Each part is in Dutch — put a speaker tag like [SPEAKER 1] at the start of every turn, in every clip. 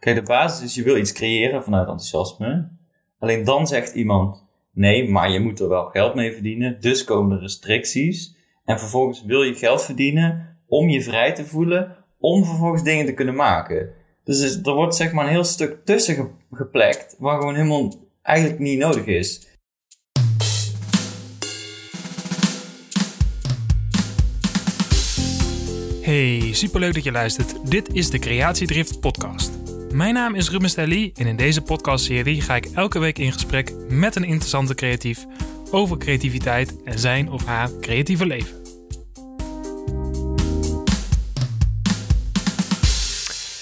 [SPEAKER 1] Kijk, de basis is je wil iets creëren vanuit enthousiasme. Alleen dan zegt iemand, nee, maar je moet er wel geld mee verdienen. Dus komen er restricties. En vervolgens wil je geld verdienen om je vrij te voelen, om vervolgens dingen te kunnen maken. Dus er wordt zeg maar een heel stuk tussen ge- geplekt, waar gewoon helemaal eigenlijk niet nodig is.
[SPEAKER 2] Hey, superleuk dat je luistert. Dit is de Creatiedrift podcast. Mijn naam is Ruben Stelly en in deze podcastserie ga ik elke week in gesprek met een interessante creatief over creativiteit en zijn of haar creatieve leven.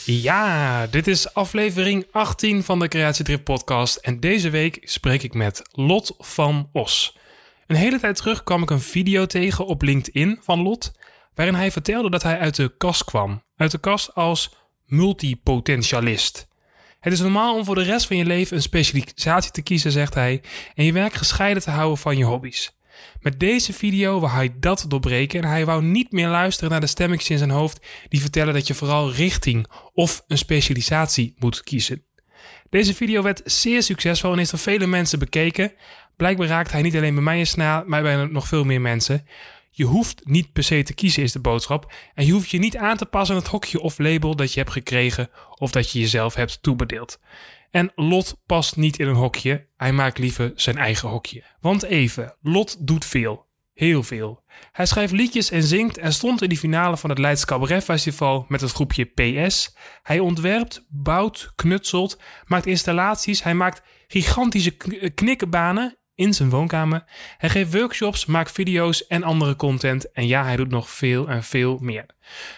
[SPEAKER 2] Ja, dit is aflevering 18 van de Creatiedrift podcast en deze week spreek ik met Lot van Os. Een hele tijd terug kwam ik een video tegen op LinkedIn van Lot waarin hij vertelde dat hij uit de kast kwam. Uit de kast als multipotentialist. Het is normaal om voor de rest van je leven een specialisatie te kiezen, zegt hij, en je werk gescheiden te houden van je hobby's. Met deze video wou hij dat doorbreken en hij wou niet meer luisteren naar de stemmetjes in zijn hoofd die vertellen dat je vooral richting of een specialisatie moet kiezen. Deze video werd zeer succesvol en is door vele mensen bekeken. Blijkbaar raakt hij niet alleen bij mij een snaar, maar bij nog veel meer mensen. Je hoeft niet per se te kiezen, is de boodschap. En je hoeft je niet aan te passen aan het hokje of label dat je hebt gekregen of dat je jezelf hebt toebedeeld. En Lot past niet in een hokje, hij maakt liever zijn eigen hokje. Want even, Lot doet veel. Heel veel. Hij schrijft liedjes en zingt en stond in de finale van het Leids Cabaret Festival met het groepje PS. Hij ontwerpt, bouwt, knutselt, maakt installaties, hij maakt gigantische kn- knikkenbanen in zijn woonkamer. Hij geeft workshops, maakt video's en andere content. En ja, hij doet nog veel en veel meer.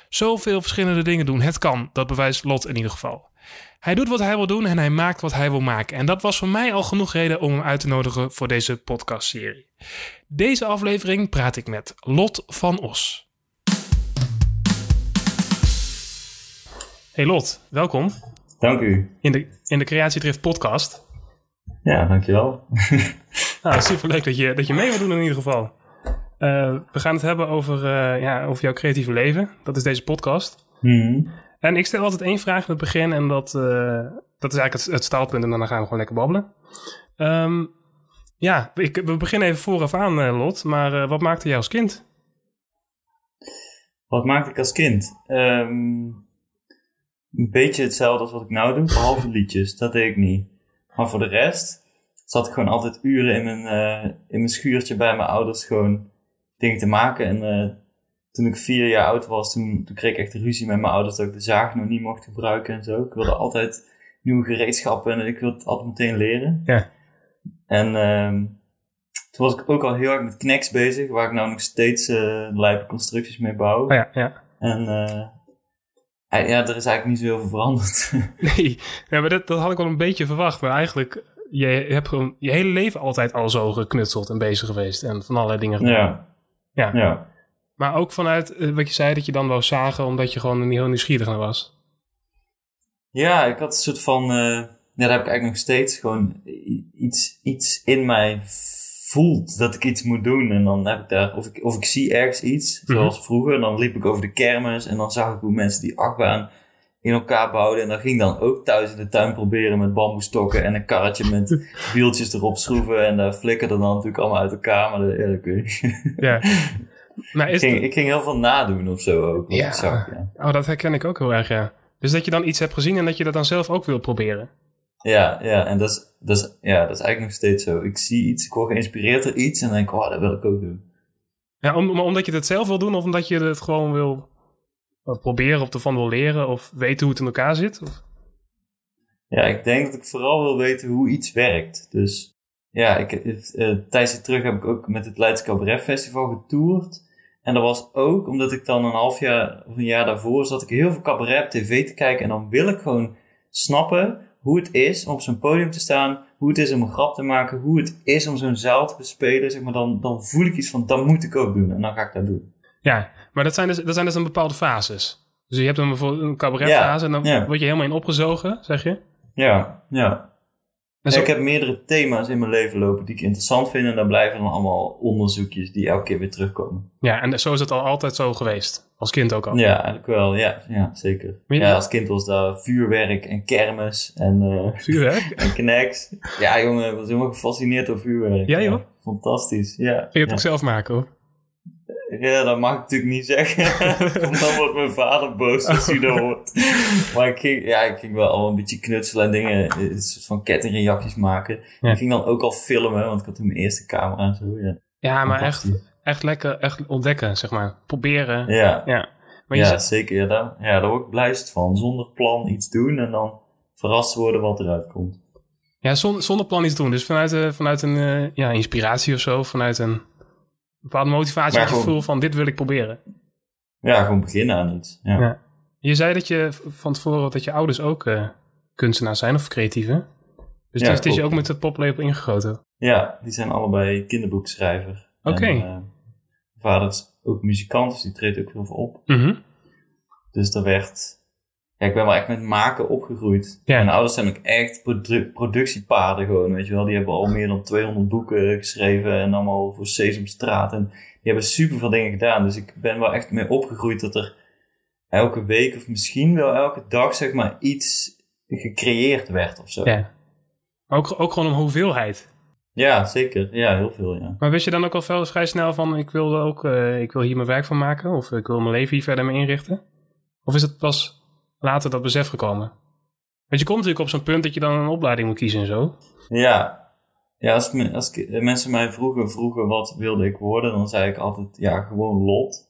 [SPEAKER 2] Zoveel verschillende dingen doen. Het kan, dat bewijst Lot in ieder geval. Hij doet wat hij wil doen en hij maakt wat hij wil maken. En dat was voor mij al genoeg reden om hem uit te nodigen voor deze podcastserie. Deze aflevering praat ik met Lot van Os. Hey Lot, welkom
[SPEAKER 1] Dank u.
[SPEAKER 2] in de, in de Creatiedrift podcast.
[SPEAKER 1] Ja, dankjewel.
[SPEAKER 2] Nou, superleuk dat je, dat je mee wilt doen in ieder geval. Eh, we gaan het hebben over, eh, ja, over jouw creatieve leven. Dat is deze podcast.
[SPEAKER 1] Mhm.
[SPEAKER 2] En ik stel altijd één vraag in het begin en dat, eh, dat is eigenlijk het, het staalpunt en dan gaan we gewoon lekker babbelen. Ehm, ja, ik, we beginnen even vooraf aan, Lot. Maar wat maakte jij als kind?
[SPEAKER 1] Wat maakte ik als kind? Ehm, een beetje hetzelfde als wat ik nou doe, behalve liedjes. Dat deed ik niet. Maar voor de rest zat ik gewoon altijd uren in mijn, eh, in mijn schuurtje bij mijn ouders gewoon dingen te maken. En eh, toen ik vier jaar oud was, toen, toen kreeg ik echt ruzie met mijn ouders dat ik de zaag nog niet mocht gebruiken en zo. Ik wilde altijd nieuwe gereedschappen en ik wilde het altijd meteen leren.
[SPEAKER 2] Ja.
[SPEAKER 1] En ehm, toen was ik ook al heel erg met Knex bezig, waar ik nou nog steeds lijpe constructies mee bouw.
[SPEAKER 2] Oh ja, ja.
[SPEAKER 1] En ja, er is eigenlijk niet zo heel veel veranderd.
[SPEAKER 2] Nee, ja, maar dat, dat had ik wel een beetje verwacht. Maar eigenlijk, je hebt gewoon je hele leven altijd al zo geknutseld en bezig geweest. En van allerlei dingen gedaan.
[SPEAKER 1] ja,
[SPEAKER 2] Ja.
[SPEAKER 1] ja.
[SPEAKER 2] Maar ook vanuit eh, wat je zei, dat je dan wou zagen omdat je gewoon heel nieuwsgierig naar was.
[SPEAKER 1] Ja, ik had een soort van, eh, ja, dat heb ik eigenlijk nog steeds, gewoon iets, iets in mij voelt dat ik iets moet doen. En dan heb ik daar, of ik, of ik zie ergens iets,
[SPEAKER 2] Mhm.
[SPEAKER 1] zoals vroeger, dan liep ik over de kermis en dan zag ik hoe mensen die achtbaan in elkaar bouwden. En dan ging ik dan ook thuis in de tuin proberen met bamboestokken en een karretje met wieltjes erop schroeven. En daar flikkerde dan natuurlijk allemaal uit elkaar, maar dat, ja, dat kun je niet.
[SPEAKER 2] Ja. Maar
[SPEAKER 1] ik,
[SPEAKER 2] is
[SPEAKER 1] ging,
[SPEAKER 2] het-
[SPEAKER 1] ik ging heel veel nadoen of zo ook.
[SPEAKER 2] Ja.
[SPEAKER 1] ik zag, ja.
[SPEAKER 2] Oh, dat herken ik ook heel erg, ja. Dus dat je dan iets hebt gezien en dat je dat dan zelf ook wil proberen.
[SPEAKER 1] Ja, ja, en dat is, dat, is, ja, dat is eigenlijk nog steeds zo. Ik zie iets, ik word geïnspireerd door iets en dan denk ik, oh, dat wil ik ook doen.
[SPEAKER 2] Ja, om, maar omdat je het zelf wil doen of omdat je het gewoon wil proberen of ervan wil leren of weten hoe het in elkaar zit? Of?
[SPEAKER 1] Ja, ik denk dat ik vooral wil weten hoe iets werkt. Dus ja, ik, eh, tijdens terug heb ik ook met het Leids Cabaret Festival getoerd. En dat was ook omdat ik dan een half jaar of een jaar daarvoor zat ik heel veel cabaret op tv te kijken. En dan wil ik gewoon snappen hoe het is om op zo'n podium te staan. Hoe het is om een grap te maken. Hoe het is om zo'n zaal te bespelen. Zeg maar, dan, dan voel ik iets van, dat moet ik ook doen. En dan ga ik dat doen.
[SPEAKER 2] Ja, maar dat zijn, dus, dat zijn dus een bepaalde fases. Dus je hebt dan bijvoorbeeld een cabaretfase en dan
[SPEAKER 1] ja.
[SPEAKER 2] word je helemaal in opgezogen, zeg je?
[SPEAKER 1] Ja, ja.
[SPEAKER 2] Zo-
[SPEAKER 1] Ik heb meerdere thema's in mijn leven lopen die ik interessant vind. En daar blijven dan allemaal onderzoekjes die elke keer weer terugkomen.
[SPEAKER 2] Ja, en zo is het al altijd zo geweest. Als kind ook al.
[SPEAKER 1] Ja, eigenlijk wel. Ja, ja zeker. Ja, als kind was dat vuurwerk en kermis en, eh
[SPEAKER 2] Vuurwerk?
[SPEAKER 1] en knacks. Ja, jongen, ik was helemaal gefascineerd door vuurwerk.
[SPEAKER 2] Ja, joh?
[SPEAKER 1] Fantastisch, ja.
[SPEAKER 2] Kun je het
[SPEAKER 1] ja.
[SPEAKER 2] ook zelf maken hoor.
[SPEAKER 1] Ja, dat mag ik natuurlijk niet zeggen. Want dan wordt mijn vader boos als hij dat hoort. Maar ik ging, ja, ik ging wel al een beetje knutselen en dingen, een soort van kettingreacties maken.
[SPEAKER 2] Ja.
[SPEAKER 1] Ik ging dan ook al filmen, want ik had toen mijn eerste camera en zo. Ja,
[SPEAKER 2] Ja, maar echt, echt lekker echt ontdekken, zeg maar. Proberen.
[SPEAKER 1] ja,
[SPEAKER 2] Ja. Maar je
[SPEAKER 1] ja zeker. Ja daar, ja, daar word ik blijst van. Zonder plan iets doen en dan verrast worden wat eruit komt.
[SPEAKER 2] ja, zonder, zonder plan iets doen. Dus vanuit, eh, vanuit een eh, ja, inspiratie of zo. Vanuit een bepaalde motivatie.
[SPEAKER 1] Gewoon-
[SPEAKER 2] gevoel van dit wil ik proberen.
[SPEAKER 1] Ja, gewoon beginnen aan iets. Ja.
[SPEAKER 2] Ja. Je zei dat je van tevoren dat je ouders ook eh kunstenaars zijn of creatieven. Dus
[SPEAKER 1] Ja,
[SPEAKER 2] het is, je ook met het poplepel ingegoten.
[SPEAKER 1] Ja, die zijn allebei kinderboekschrijver.
[SPEAKER 2] Oké.
[SPEAKER 1] En, eh, mijn vader is ook muzikant, dus die treedt ook heel veel op.
[SPEAKER 2] Mhm.
[SPEAKER 1] Dus dat werd... Ja, ik ben wel echt met maken opgegroeid.
[SPEAKER 2] Ja.
[SPEAKER 1] Mijn ouders zijn ook echt produ- productiepaarden gewoon, weet je wel. Die hebben al meer dan 200 boeken geschreven en allemaal voor Sesamstraat. En die hebben super veel dingen gedaan. Dus ik ben wel echt mee opgegroeid dat er elke week of misschien wel elke dag, zeg maar, iets gecreëerd werd of zo.
[SPEAKER 2] Ja. Ook, ook gewoon om hoeveelheid.
[SPEAKER 1] Ja, zeker. Ja, heel veel, ja.
[SPEAKER 2] Maar wist je dan ook al veel, vrij snel van ik wil, ook, eh, ik wil hier mijn werk van maken? Of ik wil mijn leven hier verder mee inrichten? Of is het pas later dat besef gekomen? Want je komt natuurlijk op zo'n punt dat je dan een opleiding moet kiezen en zo.
[SPEAKER 1] Ja, ja als, als ik- mensen mij vroegen, vroegen wat wilde ik worden, dan zei ik altijd, ja, gewoon lot.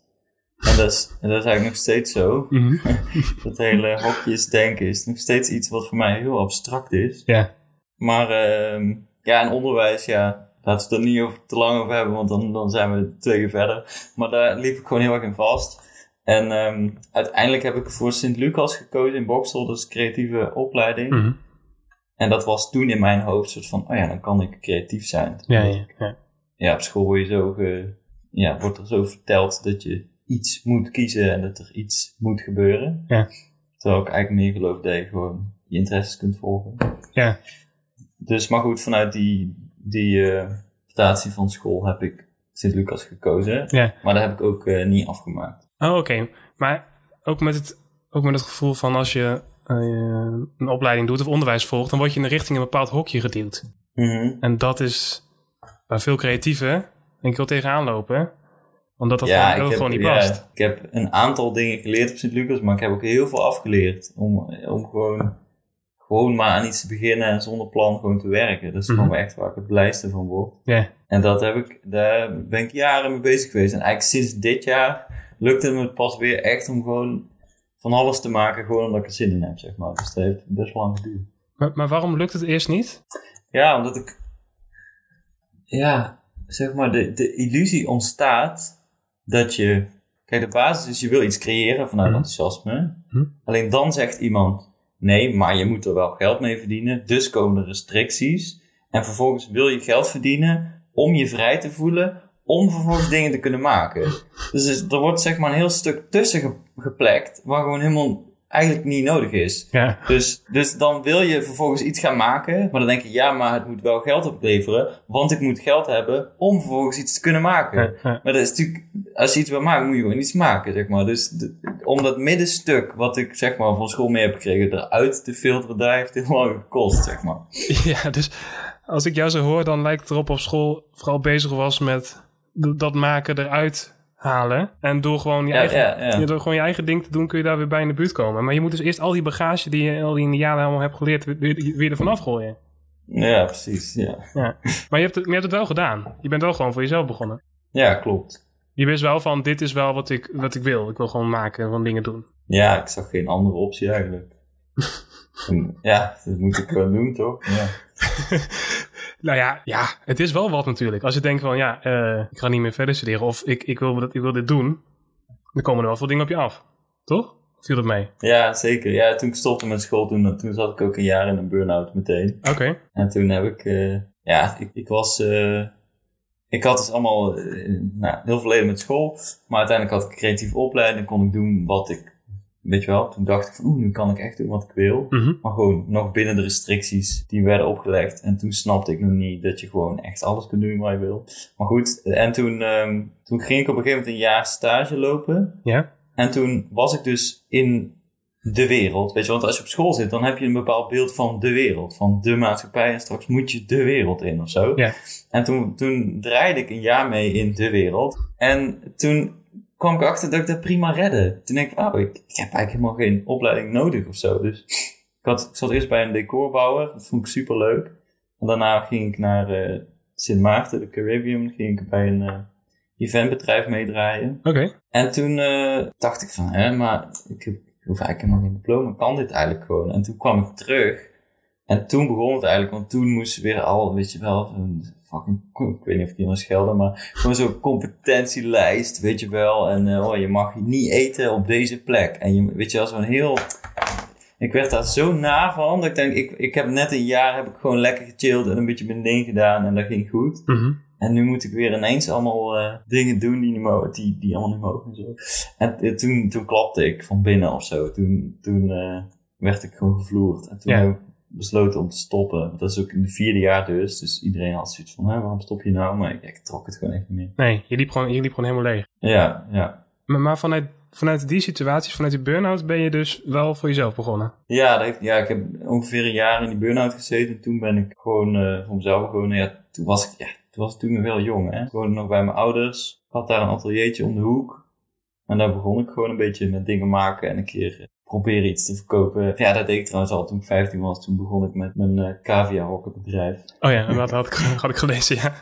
[SPEAKER 1] En dat is, en dat is eigenlijk nog steeds zo. Dat hele hokjes denken is nog steeds iets wat voor mij heel abstract is.
[SPEAKER 2] Ja.
[SPEAKER 1] Maar ehm, ja, in onderwijs, ja, laten we het er niet over, te lang over hebben, want dan, dan zijn we twee uur verder. Maar daar liep ik gewoon heel erg in vast. En ehm, uiteindelijk heb ik voor Sint-Lucas gekozen in Boksel, een creatieve opleiding.
[SPEAKER 2] Mhm.
[SPEAKER 1] En dat was toen in mijn hoofd soort van, oh ja, dan kan ik creatief zijn.
[SPEAKER 2] Ja, ja, ja.
[SPEAKER 1] Ja, op school word je zo ge, ja, wordt er zo verteld dat je iets moet kiezen en dat er iets moet gebeuren.
[SPEAKER 2] Ja.
[SPEAKER 1] Terwijl ik eigenlijk meer geloof dat je gewoon je interesses kunt volgen.
[SPEAKER 2] Ja.
[SPEAKER 1] Dus, maar goed, vanuit die, die statie van school heb ik Sint-Lucas gekozen.
[SPEAKER 2] Ja.
[SPEAKER 1] Maar dat heb ik ook eh, niet afgemaakt.
[SPEAKER 2] Oh, oké. Maar ook met, het, ook met het gevoel van als je eh, een opleiding doet of onderwijs volgt, dan word je in de richting een bepaald hokje geduwd.
[SPEAKER 1] Mhm.
[SPEAKER 2] En dat is waar veel creatieven denk ik wel tegenaan lopen. Omdat dat
[SPEAKER 1] ja,
[SPEAKER 2] gewoon,
[SPEAKER 1] heb,
[SPEAKER 2] gewoon niet
[SPEAKER 1] ja,
[SPEAKER 2] past.
[SPEAKER 1] ik heb een aantal dingen geleerd op Sint-Lucas, maar ik heb ook heel veel afgeleerd. Om, om gewoon, gewoon maar aan iets te beginnen en zonder plan gewoon te werken. Dat is
[SPEAKER 2] Mhm.
[SPEAKER 1] gewoon echt waar ik het blijste van word. En dat heb ik, daar ben ik jaren mee bezig geweest. En eigenlijk sinds dit jaar lukte het me pas weer echt om gewoon van alles te maken, gewoon omdat ik er zin in heb, zeg maar. Dus dat heeft best lang geduurd.
[SPEAKER 2] Maar, maar waarom lukt het eerst niet?
[SPEAKER 1] Ja, omdat ik, ja, zeg maar, de, de illusie ontstaat dat je, kijk, de basis is je wil iets creëren vanuit
[SPEAKER 2] Mhm.
[SPEAKER 1] enthousiasme.
[SPEAKER 2] Mhm.
[SPEAKER 1] Alleen dan zegt iemand, nee, maar je moet er wel geld mee verdienen, dus komen er restricties. En vervolgens wil je geld verdienen om je vrij te voelen, om vervolgens dingen te kunnen maken. Dus er wordt zeg maar een heel stuk tussen ge- geplekt, waar gewoon helemaal eigenlijk niet nodig is.
[SPEAKER 2] Ja.
[SPEAKER 1] Dus, dus dan wil je vervolgens iets gaan maken, maar dan denk je, ja, maar het moet wel geld opleveren, want ik moet geld hebben om vervolgens iets te kunnen maken.
[SPEAKER 2] Ja, ja.
[SPEAKER 1] Maar dat is natuurlijk, als je iets wil maken, moet je gewoon iets maken, zeg maar. Dus de- om dat middenstuk, wat ik zeg maar van school mee heb gekregen, eruit te filteren, daar heeft heel lang gekost, zeg maar.
[SPEAKER 2] Ja, dus als ik jou zo hoor, dan lijkt het erop op school vooral bezig was met dat maken eruit halen. En door gewoon je,
[SPEAKER 1] Ja,
[SPEAKER 2] eigen,
[SPEAKER 1] ja, ja.
[SPEAKER 2] ja, door gewoon je eigen ding te doen, kun je daar weer bij in de buurt komen. Maar je moet dus eerst al die bagage die je al die in de jaren allemaal hebt geleerd, weer, weer, ervan afgooien.
[SPEAKER 1] Ja, precies, ja.
[SPEAKER 2] Ja. Maar je hebt, het, je hebt het wel gedaan. Je bent wel gewoon voor jezelf begonnen.
[SPEAKER 1] Ja, klopt.
[SPEAKER 2] Je wist wel van, dit is wel wat ik, wat ik wil. Ik wil gewoon maken, van dingen doen.
[SPEAKER 1] Ja, ik zag geen andere optie eigenlijk. En ja, dat moet ik wel doen, toch? Ja.
[SPEAKER 2] Nou ja, ja, het is wel wat natuurlijk. Als je denkt van, ja, eh, ik ga niet meer verder studeren of ik, ik, wil, dat- ik wil dit doen, dan komen er wel veel dingen op je af. Toch? Viel dat mee?
[SPEAKER 1] Ja, zeker. Ja, toen ik stopte met school, toen, toen zat ik ook een jaar in een burn-out meteen.
[SPEAKER 2] Oké.
[SPEAKER 1] En toen heb ik, eh, ja, ik, ik was, eh, ik had dus allemaal, nou, heel veel leden met school. Maar uiteindelijk had ik een creatieve opleiding, kon ik doen wat ik weet je wel, toen dacht ik van, oeh, nu kan ik echt doen wat ik wil.
[SPEAKER 2] Mhm.
[SPEAKER 1] Maar gewoon nog binnen de restricties die werden opgelegd. En toen snapte ik nog niet dat je gewoon echt alles kunt doen wat je wil. Maar goed, en toen, ehm, toen ging ik op een gegeven moment een jaar stage lopen.
[SPEAKER 2] Ja.
[SPEAKER 1] En toen was ik dus in de wereld. Weet je, want als je op school zit, dan heb je een bepaald beeld van de wereld. Van de maatschappij. En straks moet je de wereld in of zo.
[SPEAKER 2] Ja.
[SPEAKER 1] En toen, toen draaide ik een jaar mee in de wereld. En toen kwam ik achter dat ik dat prima redde. Toen denk ik, oh, ik, ik heb eigenlijk helemaal geen opleiding nodig of zo. Dus ik, had, ik zat eerst bij een decorbouwer. Dat vond ik super leuk. En daarna ging ik naar eh, Sint Maarten, de Caribbean. Dan ging ik bij een eh, eventbedrijf meedraaien.
[SPEAKER 2] Oké.
[SPEAKER 1] En toen eh, dacht ik van, hè, maar ik, ik hoef eigenlijk helemaal geen diploma, kan dit eigenlijk gewoon? En toen kwam ik terug en toen begon het eigenlijk, want toen moest weer al, weet je wel, een fucking, ik weet niet of ik hier mag schelden, maar gewoon zo'n competentielijst, weet je wel. En eh, oh, je mag niet eten op deze plek. En je, weet je wel, zo'n heel... Ik werd daar zo na van, dat ik denk, ik, ik heb net een jaar, heb ik gewoon lekker gechilled en een beetje mijn ding gedaan en dat ging goed.
[SPEAKER 2] Mhm.
[SPEAKER 1] En nu moet ik weer ineens allemaal eh, dingen doen die, niet mogen, die, die allemaal niet mogen en zo. En eh, toen, toen klapte ik van binnen of zo. Toen, toen werd ik gewoon gevloerd. En toen
[SPEAKER 2] Ja.
[SPEAKER 1] Besloten om te stoppen. Dat is ook in het vierde jaar dus. Dus iedereen had zoiets van, Hé, waarom stop je nou? Maar ik, ik trok het gewoon echt niet meer.
[SPEAKER 2] Nee, je liep, gewoon, je liep gewoon helemaal leeg.
[SPEAKER 1] Ja, ja.
[SPEAKER 2] Maar, maar vanuit, vanuit die situaties, vanuit die burn-out, ben je dus wel voor jezelf begonnen.
[SPEAKER 1] Ja, dat heeft, ja, ik heb ongeveer een jaar in die burn-out gezeten. Toen ben ik gewoon eh, voor mezelf begonnen. Ja, toen was ik, ja, toen was ik toen nog wel jong, hè. Ik woonde nog bij mijn ouders. Ik had daar een ateliertje om de hoek. En daar begon ik gewoon een beetje met dingen maken en een keer eh, proberen iets te verkopen. Ja, dat deed ik trouwens al toen ik 15 was. Toen begon ik met mijn eh cavia hokkenbedrijf.
[SPEAKER 2] Oh ja, dat had ik, had ik gelezen, ja.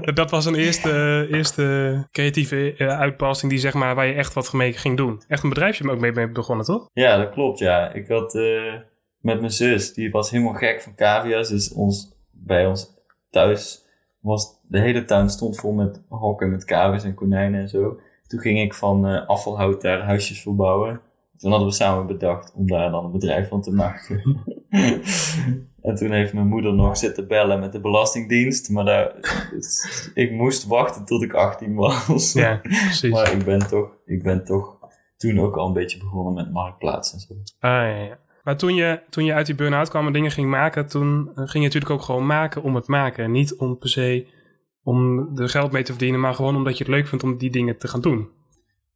[SPEAKER 2] Dat was een eerste, eerste creatieve eh, uitpassing die, zeg maar, waar je echt wat mee ging doen. Echt een bedrijfje ook mee mee begonnen, toch?
[SPEAKER 1] Ja, dat klopt, ja. Ik had eh, met mijn zus, die was helemaal gek van cavia's. Dus ons, bij ons thuis was de hele tuin stond vol met hokken, met cavia's en konijnen en zo. Toen ging ik van afvalhout daar huisjes voor bouwen. Toen hadden we samen bedacht om daar dan een bedrijf van te maken. en toen heeft mijn moeder nog zitten bellen met de Belastingdienst. Maar daar, dus ik moest wachten tot ik 18 was.
[SPEAKER 2] Ja, precies.
[SPEAKER 1] Maar ik ben toch, ik ben toch toen ook al een beetje begonnen met marktplaats en zo.
[SPEAKER 2] Ah, ja, ja. Maar toen je, toen je uit die burn-out kwam en dingen ging maken, toen ging je natuurlijk ook gewoon maken om het maken. Niet om per se om er geld mee te verdienen, maar gewoon omdat je het leuk vindt om die dingen te gaan doen.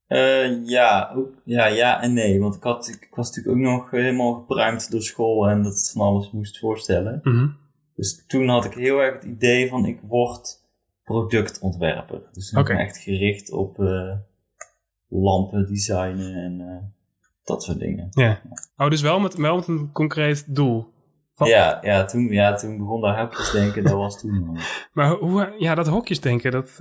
[SPEAKER 1] Eh, ja, ook, ja, ja en nee. Want ik, had, ik was natuurlijk ook nog helemaal gepruimd door school en dat het van alles moest voorstellen.
[SPEAKER 2] Mhm.
[SPEAKER 1] Dus toen had ik heel erg het idee van ik word productontwerper. Dus ik ben echt gericht op eh, lampen designen en eh, dat soort dingen.
[SPEAKER 2] Ja. Oh, dus wel met, wel met een concreet doel. Wat-
[SPEAKER 1] Ja, ja, toen, ja, toen begon daar hokjes denken, dat was toen.
[SPEAKER 2] Maar hoe, ja, dat hokjes denken, dat,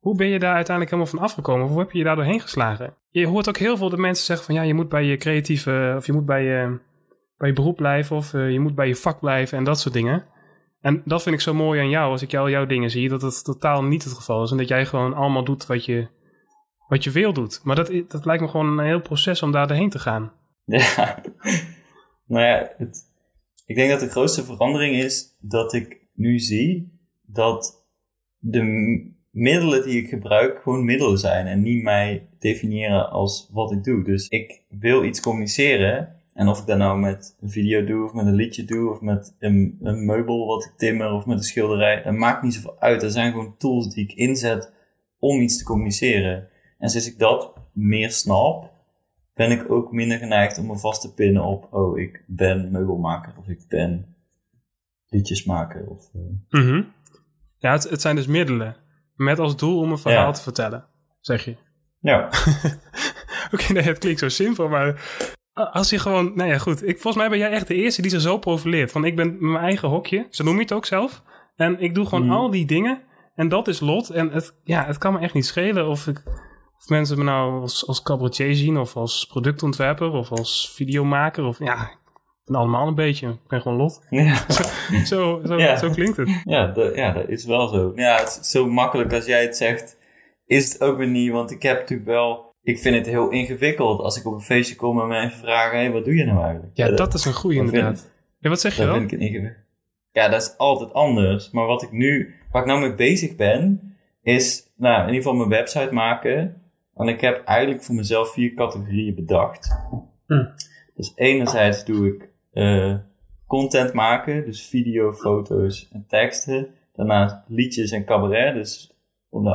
[SPEAKER 2] hoe ben je daar uiteindelijk helemaal van afgekomen? Hoe heb je je daar doorheen geslagen? Je hoort ook heel veel de mensen zeggen van ja, je moet bij je creatieve, of je moet bij je, bij je beroep blijven, of eh, je moet bij je vak blijven en dat soort dingen. En dat vind ik zo mooi aan jou, als ik jou jouw dingen zie, dat het totaal niet het geval is. En dat jij gewoon allemaal doet wat je, wat je wil doet. Maar dat, dat lijkt me gewoon een heel proces om daar doorheen te gaan.
[SPEAKER 1] Ja, nou ja, het, ik denk dat de grootste verandering is dat ik nu zie dat de middelen die ik gebruik gewoon middelen zijn en niet mij definiëren als wat ik doe. Dus ik wil iets communiceren en of ik dat nou met een video doe of met een liedje doe of met een, een meubel wat ik timmer of met een schilderij, dat maakt niet zoveel uit. Er zijn gewoon tools die ik inzet om iets te communiceren. En sinds ik dat meer snap, ben ik ook minder geneigd om me vast te pinnen op, oh, ik ben meubelmaker of ik ben liedjesmaker. Of,
[SPEAKER 2] Mhm. Ja, het, het zijn dus middelen. Met als doel om een verhaal
[SPEAKER 1] Ja.
[SPEAKER 2] te vertellen, zeg je.
[SPEAKER 1] Ja,
[SPEAKER 2] Oké, nee, het klinkt zo simpel, maar als je gewoon, nou ja, goed. Ik, volgens mij ben jij echt de eerste die zich zo profileert. Van ik ben mijn eigen hokje, zo noem je het ook zelf. En ik doe gewoon
[SPEAKER 1] Mhm.
[SPEAKER 2] al die dingen. En dat is lot. En het, ja, het kan me echt niet schelen of, ik, of mensen me nou als, als cabaretier zien, of als productontwerper, of als videomaker. Of ja, allemaal een beetje. Ik ben gewoon lot.
[SPEAKER 1] ja.
[SPEAKER 2] Zo, zo,
[SPEAKER 1] Ja.
[SPEAKER 2] zo klinkt het.
[SPEAKER 1] Ja, dat, ja, dat is wel zo. Ja, het is zo makkelijk als jij het zegt, is het ook weer niet. Want ik heb natuurlijk wel, ik vind het heel ingewikkeld als ik op een feestje kom en mensen vragen, hé, wat doe je nou eigenlijk?
[SPEAKER 2] Ja, dat is een
[SPEAKER 1] vind
[SPEAKER 2] inderdaad. Ja, wat zeg je dan?
[SPEAKER 1] vind ik het ingewikkeld. Ja, dat is altijd anders. Maar wat ik nu, waar ik nou mee bezig ben, is, nou, in ieder geval mijn website maken. En ik heb eigenlijk voor mezelf vier categorieën bedacht.
[SPEAKER 2] Hm.
[SPEAKER 1] Dus enerzijds doe ik eh, content maken, dus video, foto's en teksten. Daarnaast liedjes en cabaret, dus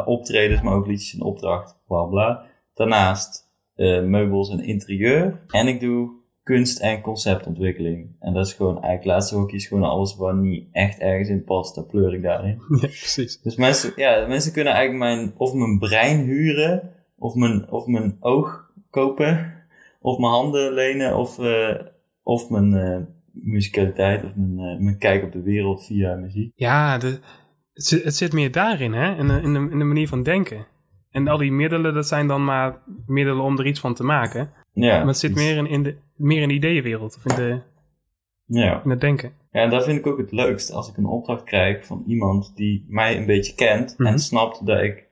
[SPEAKER 1] optredens, maar ook liedjes in opdracht, bla bla. Daarnaast eh, meubels en interieur. En ik doe kunst en conceptontwikkeling. En dat is gewoon, eigenlijk laatste hokje is gewoon alles waar niet echt ergens in past, daar pleur ik daarin.
[SPEAKER 2] Ja, precies.
[SPEAKER 1] Dus mensen, ja, mensen kunnen eigenlijk mijn, of mijn brein huren, of mijn, of mijn oog kopen, of mijn handen lenen, of, eh, of mijn eh, musicaliteit, of mijn, eh, mijn kijk op de wereld via muziek.
[SPEAKER 2] Ja, de, het, zit, het zit meer daarin, hè? In de, in, de, in de manier van denken. En al die middelen, dat zijn dan maar middelen om er iets van te maken.
[SPEAKER 1] Ja,
[SPEAKER 2] maar het zit
[SPEAKER 1] dus-
[SPEAKER 2] meer in, in, de, meer in de ideeënwereld, of in, de,
[SPEAKER 1] Ja.
[SPEAKER 2] in het denken.
[SPEAKER 1] ja, en dat vind ik ook het leukst, als ik een opdracht krijg van iemand die mij een beetje kent
[SPEAKER 2] Mhm.
[SPEAKER 1] en snapt dat ik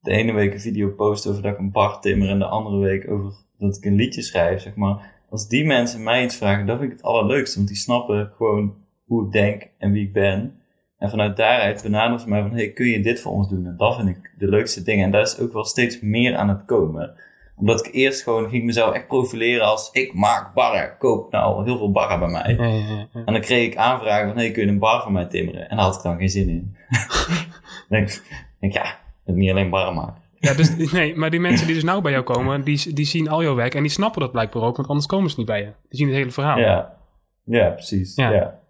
[SPEAKER 1] de ene week een video post over dat ik een bar timmer en de andere week over dat ik een liedje schrijf, zeg maar. Als die mensen mij iets vragen, dat vind ik het allerleukste, want die snappen gewoon hoe ik denk en wie ik ben. En vanuit daaruit benaderen ze mij van, hey, kun je dit voor ons doen? En dat vind ik de leukste dingen. En daar is ook wel steeds meer aan het komen. Omdat ik eerst gewoon ging mezelf echt profileren als, ik maak barren. Koop nou heel veel barren bij mij.
[SPEAKER 2] Ja, ja, ja, ja.
[SPEAKER 1] En dan kreeg ik aanvragen van, hey, kun je een bar voor mij timmeren? En daar had ik dan geen zin in. dan denk ik, denk, ja, ik niet alleen barren maken.
[SPEAKER 2] Ja, dus, nee, maar die mensen die dus nou bij jou komen, die, die zien al jouw werk en die snappen dat blijkbaar ook, want anders komen ze niet bij je. Die zien het hele verhaal.
[SPEAKER 1] Ja, ja precies.
[SPEAKER 2] Ja.
[SPEAKER 1] Ja.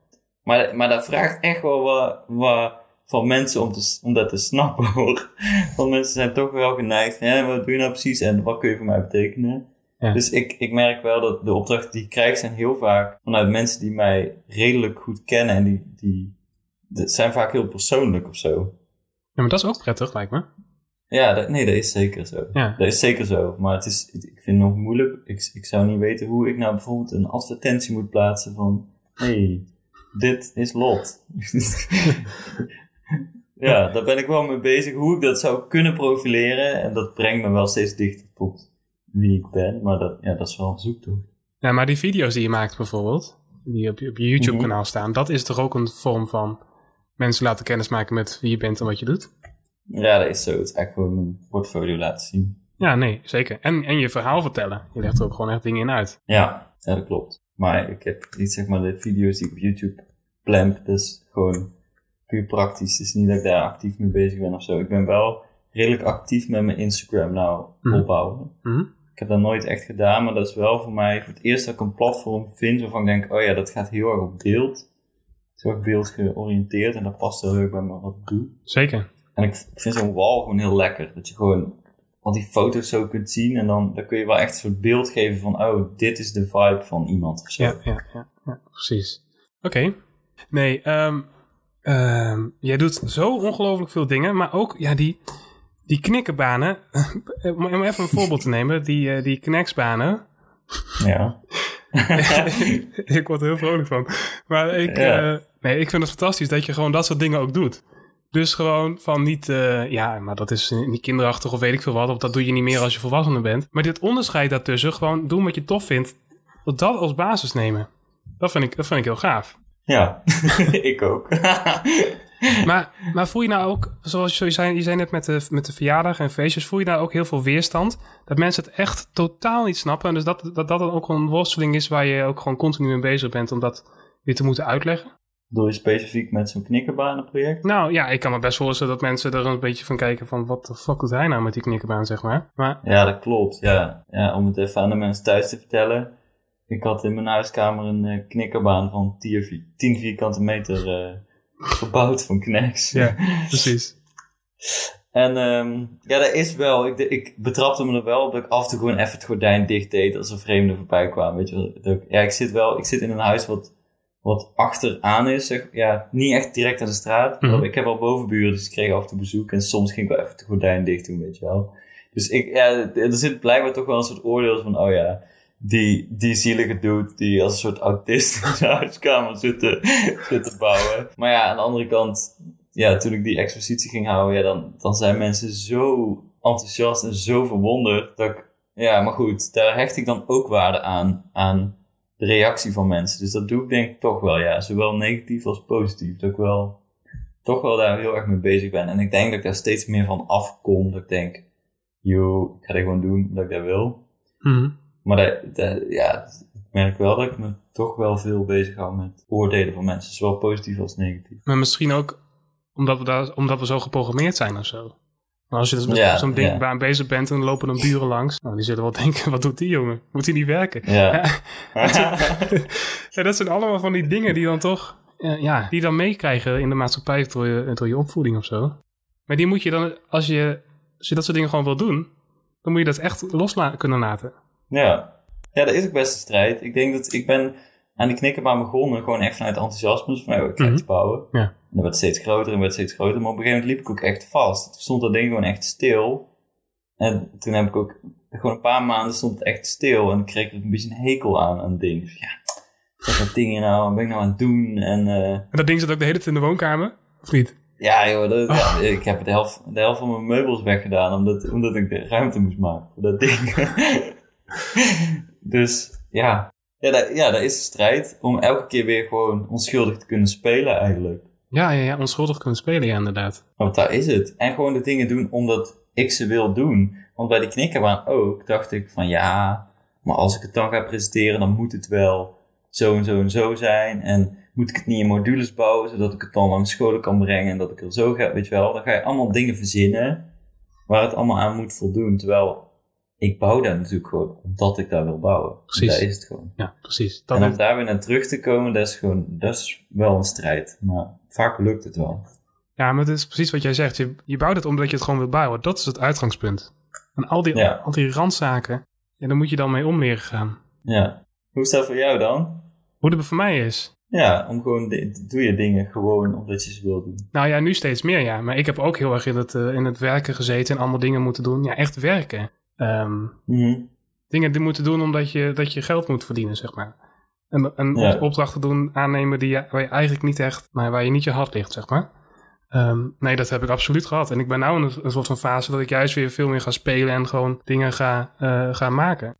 [SPEAKER 1] Maar, maar dat vraagt echt wel wat, wat van mensen om, te, om dat te snappen hoor. Want mensen zijn toch wel geneigd ja, wat doe je nou precies en wat kun je voor mij betekenen?
[SPEAKER 2] Ja.
[SPEAKER 1] Dus ik, ik merk wel dat de opdrachten die ik krijg zijn heel vaak vanuit mensen die mij redelijk goed kennen en die, die dat zijn vaak heel persoonlijk of zo.
[SPEAKER 2] Ja, maar dat is ook prettig, lijkt me.
[SPEAKER 1] Ja, dat, nee, dat is zeker zo.
[SPEAKER 2] Ja.
[SPEAKER 1] Dat is zeker zo. Maar het is, ik vind het nog moeilijk. Ik, ik zou niet weten hoe ik nou bijvoorbeeld een advertentie moet plaatsen van... hey, dit is Lot. ja, daar ben ik wel mee bezig. Hoe ik dat zou kunnen profileren. En dat brengt me wel steeds dichter tot wie ik ben. Maar dat, ja, dat is wel een zoektocht.
[SPEAKER 2] Ja, maar die video's die je maakt bijvoorbeeld, die op je, op je YouTube-kanaal
[SPEAKER 1] Mhm.
[SPEAKER 2] staan, dat is toch ook een vorm van mensen laten kennismaken met wie je bent en wat je doet?
[SPEAKER 1] Ja, dat is zo. Het is echt gewoon mijn portfolio laten zien.
[SPEAKER 2] Ja, nee, zeker. En, en je verhaal vertellen. Je legt er ook gewoon echt dingen in uit.
[SPEAKER 1] Ja, ja, dat klopt. Maar ik heb niet zeg maar de video's die ik op YouTube plemp. Dus gewoon puur praktisch. Het is niet dat ik daar actief mee bezig ben of zo. Ik ben wel redelijk actief met mijn Instagram nou
[SPEAKER 2] Mhm.
[SPEAKER 1] opbouwen.
[SPEAKER 2] Mhm.
[SPEAKER 1] Ik heb dat nooit echt gedaan, maar dat is wel voor mij voor het eerst dat ik een platform vind waarvan ik denk, oh ja, dat gaat heel erg op beeld. Het is heel erg beeldgeoriënteerd en dat past heel erg bij me wat ik doe.
[SPEAKER 2] Zeker.
[SPEAKER 1] En ik, ik vind zo'n wall gewoon heel lekker. Dat je gewoon al die foto's zo kunt zien en dan, dan kun je wel echt een soort beeld geven van, oh, dit is de vibe van iemand of zo.
[SPEAKER 2] Ja, ja, ja, ja precies. Oké. Nee, ehm, ehm, jij doet zo ongelooflijk veel dingen, maar ook ja, die, die knikkenbanen. om even een voorbeeld te nemen, die, eh, die kneksbanen.
[SPEAKER 1] Ja.
[SPEAKER 2] ik word er heel vrolijk van. Maar ik,
[SPEAKER 1] Ja.
[SPEAKER 2] eh, nee, ik vind het fantastisch dat je gewoon dat soort dingen ook doet. Dus gewoon van niet, eh, ja, maar dat is niet kinderachtig of weet ik veel wat. Of dat doe je niet meer als je volwassenen bent. Maar dit onderscheid daartussen, gewoon doen wat je tof vindt. Dat dat als basis nemen. Dat vind ik, dat vind ik heel gaaf.
[SPEAKER 1] Ja, ik ook.
[SPEAKER 2] Maar, maar voel je nou ook, zoals je zei, je zei net met de, met de verjaardag en feestjes, voel je daar ook heel veel weerstand? Dat mensen het echt totaal niet snappen. En dus dat dat, dat dan ook een worsteling is waar je ook gewoon continu mee bezig bent om dat weer te moeten uitleggen?
[SPEAKER 1] Doe je specifiek met zo'n knikkerbanenproject?
[SPEAKER 2] Nou ja, ik kan me best voorstellen dat mensen er een beetje van kijken van wat de fuck doet hij nou met die knikkerbaan, zeg maar. Maar
[SPEAKER 1] Ja, dat klopt. Ja. ja, om het even aan de mensen thuis te vertellen. Ik had in mijn huiskamer een eh, knikkerbaan van 10 vi- 10 vierkante meter eh, gebouwd van Knex.
[SPEAKER 2] ja, precies.
[SPEAKER 1] En ehm, ja, dat is wel. Ik, ik betrapte me er wel op dat ik af en toe gewoon even het gordijn dicht deed als er vreemden voorbij kwamen. Weet je wel. Ja, ik zit wel. Ik zit in een huis wat, wat achteraan is. Zeg, ja, niet echt direct aan de straat.
[SPEAKER 2] Mhm.
[SPEAKER 1] Ik heb al bovenburen, dus ik kreeg af en toe bezoek. En soms ging ik wel even het gordijn dicht doen, weet je wel. Dus ik, ja, er zit blijkbaar toch wel een soort oordeel van, oh ja, die, die zielige dude die als een soort autist in zijn huiskamer zit te, zit te bouwen. Maar ja, aan de andere kant, ja, toen ik die expositie ging houden, ja, dan, dan zijn mensen zo enthousiast en zo verwonderd dat ik, ja, maar goed, daar hecht ik dan ook waarde aan, aan de reactie van mensen. Dus dat doe ik denk ik toch wel, ja, zowel negatief als positief. Dat ik wel, toch wel daar heel erg mee bezig ben. En ik denk dat ik daar steeds meer van afkom, dat ik denk, yo, ik ga dit gewoon doen omdat ik dat wil.
[SPEAKER 2] Mhm.
[SPEAKER 1] Maar dat, dat- ja, ik merk wel dat ik me toch wel veel bezig hou met oordelen van mensen. Zowel positief als negatief.
[SPEAKER 2] Maar misschien ook omdat we, daar, omdat we zo geprogrammeerd zijn of zo. Maar als je dus met
[SPEAKER 1] Ja,
[SPEAKER 2] zo'n ding
[SPEAKER 1] ja.
[SPEAKER 2] baan bezig bent en dan lopen dan buren langs. Nou, die zullen wel denken, wat doet die jongen? Moet hij niet werken?
[SPEAKER 1] Ja.
[SPEAKER 2] Ja, dat zijn allemaal van die dingen die dan toch, ja, die dan meekrijgen in de maatschappij door je, door je opvoeding of zo. Maar die moet je dan, als je, als je dat soort dingen gewoon wil doen, dan moet je dat echt los la- kunnen laten.
[SPEAKER 1] Ja. ja, dat is ook best een strijd. Ik denk dat ik ben aan die knikkerbaan begonnen gewoon echt vanuit enthousiasme. Dus van, oh, ik ga
[SPEAKER 2] Mhm.
[SPEAKER 1] iets bouwen.
[SPEAKER 2] Ja.
[SPEAKER 1] En dat werd steeds groter en werd steeds groter. Maar op een gegeven moment liep ik ook echt vast. Toen stond dat ding gewoon echt stil. En toen heb ik ook gewoon een paar maanden stond het echt stil. En ik kreeg ook een beetje een hekel aan, aan het ding. Dus ja, wat dat ding hier nou? Wat ben ik nou aan het doen? En eh,
[SPEAKER 2] En dat ding zit ook de hele tijd in de woonkamer, of niet?
[SPEAKER 1] ja, joh, dat, ja, ik heb de helft, de helft van mijn meubels weggedaan. Omdat, omdat ik de ruimte moest maken voor dat ding. dus ja, ja, dat, ja, dat is een strijd. Om elke keer weer gewoon onschuldig te kunnen spelen eigenlijk.
[SPEAKER 2] Ja, ja, ja, onschuldig kunnen spelen, ja, inderdaad.
[SPEAKER 1] Want daar is het. En gewoon de dingen doen omdat ik ze wil doen. Want bij die knikkerbaan ook dacht ik van ja, maar als ik het dan ga presenteren, dan moet het wel zo en zo en zo zijn. En moet ik het niet in modules bouwen, zodat ik het dan langs scholen kan brengen en dat ik er zo ga, weet je wel. Dan ga je allemaal dingen verzinnen waar het allemaal aan moet voldoen. Terwijl ik bouw dat natuurlijk gewoon omdat ik daar wil bouwen.
[SPEAKER 2] Precies.
[SPEAKER 1] Dat is het gewoon.
[SPEAKER 2] Ja, precies. Dat
[SPEAKER 1] en om daar weer naar terug te komen, dat is gewoon, dat is wel een strijd. Maar vaak lukt het wel.
[SPEAKER 2] ja, maar het is precies wat jij zegt. Je, je bouwt het omdat je het gewoon wil bouwen. Dat is het uitgangspunt. En al die,
[SPEAKER 1] Ja.
[SPEAKER 2] al die randzaken, ja, daar moet je dan mee om leren gaan.
[SPEAKER 1] Ja. Hoe is dat voor jou dan?
[SPEAKER 2] Hoe het voor mij is.
[SPEAKER 1] Ja, om gewoon, doe je dingen gewoon omdat je ze wil doen.
[SPEAKER 2] Nou ja, nu steeds meer, ja. Maar ik heb ook heel erg in het, eh, in het werken gezeten en allemaal dingen moeten doen. Ja, echt werken. Ehm,
[SPEAKER 1] Mhm.
[SPEAKER 2] dingen die moeten doen omdat je, dat je geld moet verdienen, zeg maar. En, en
[SPEAKER 1] Ja.
[SPEAKER 2] opdrachten doen, aannemen die je, waar je eigenlijk niet echt, maar waar je niet je hart ligt, zeg maar. Ehm, nee, dat heb ik absoluut gehad. En ik ben nu in een, een soort van fase dat ik juist weer veel meer ga spelen en gewoon dingen ga, ga maken.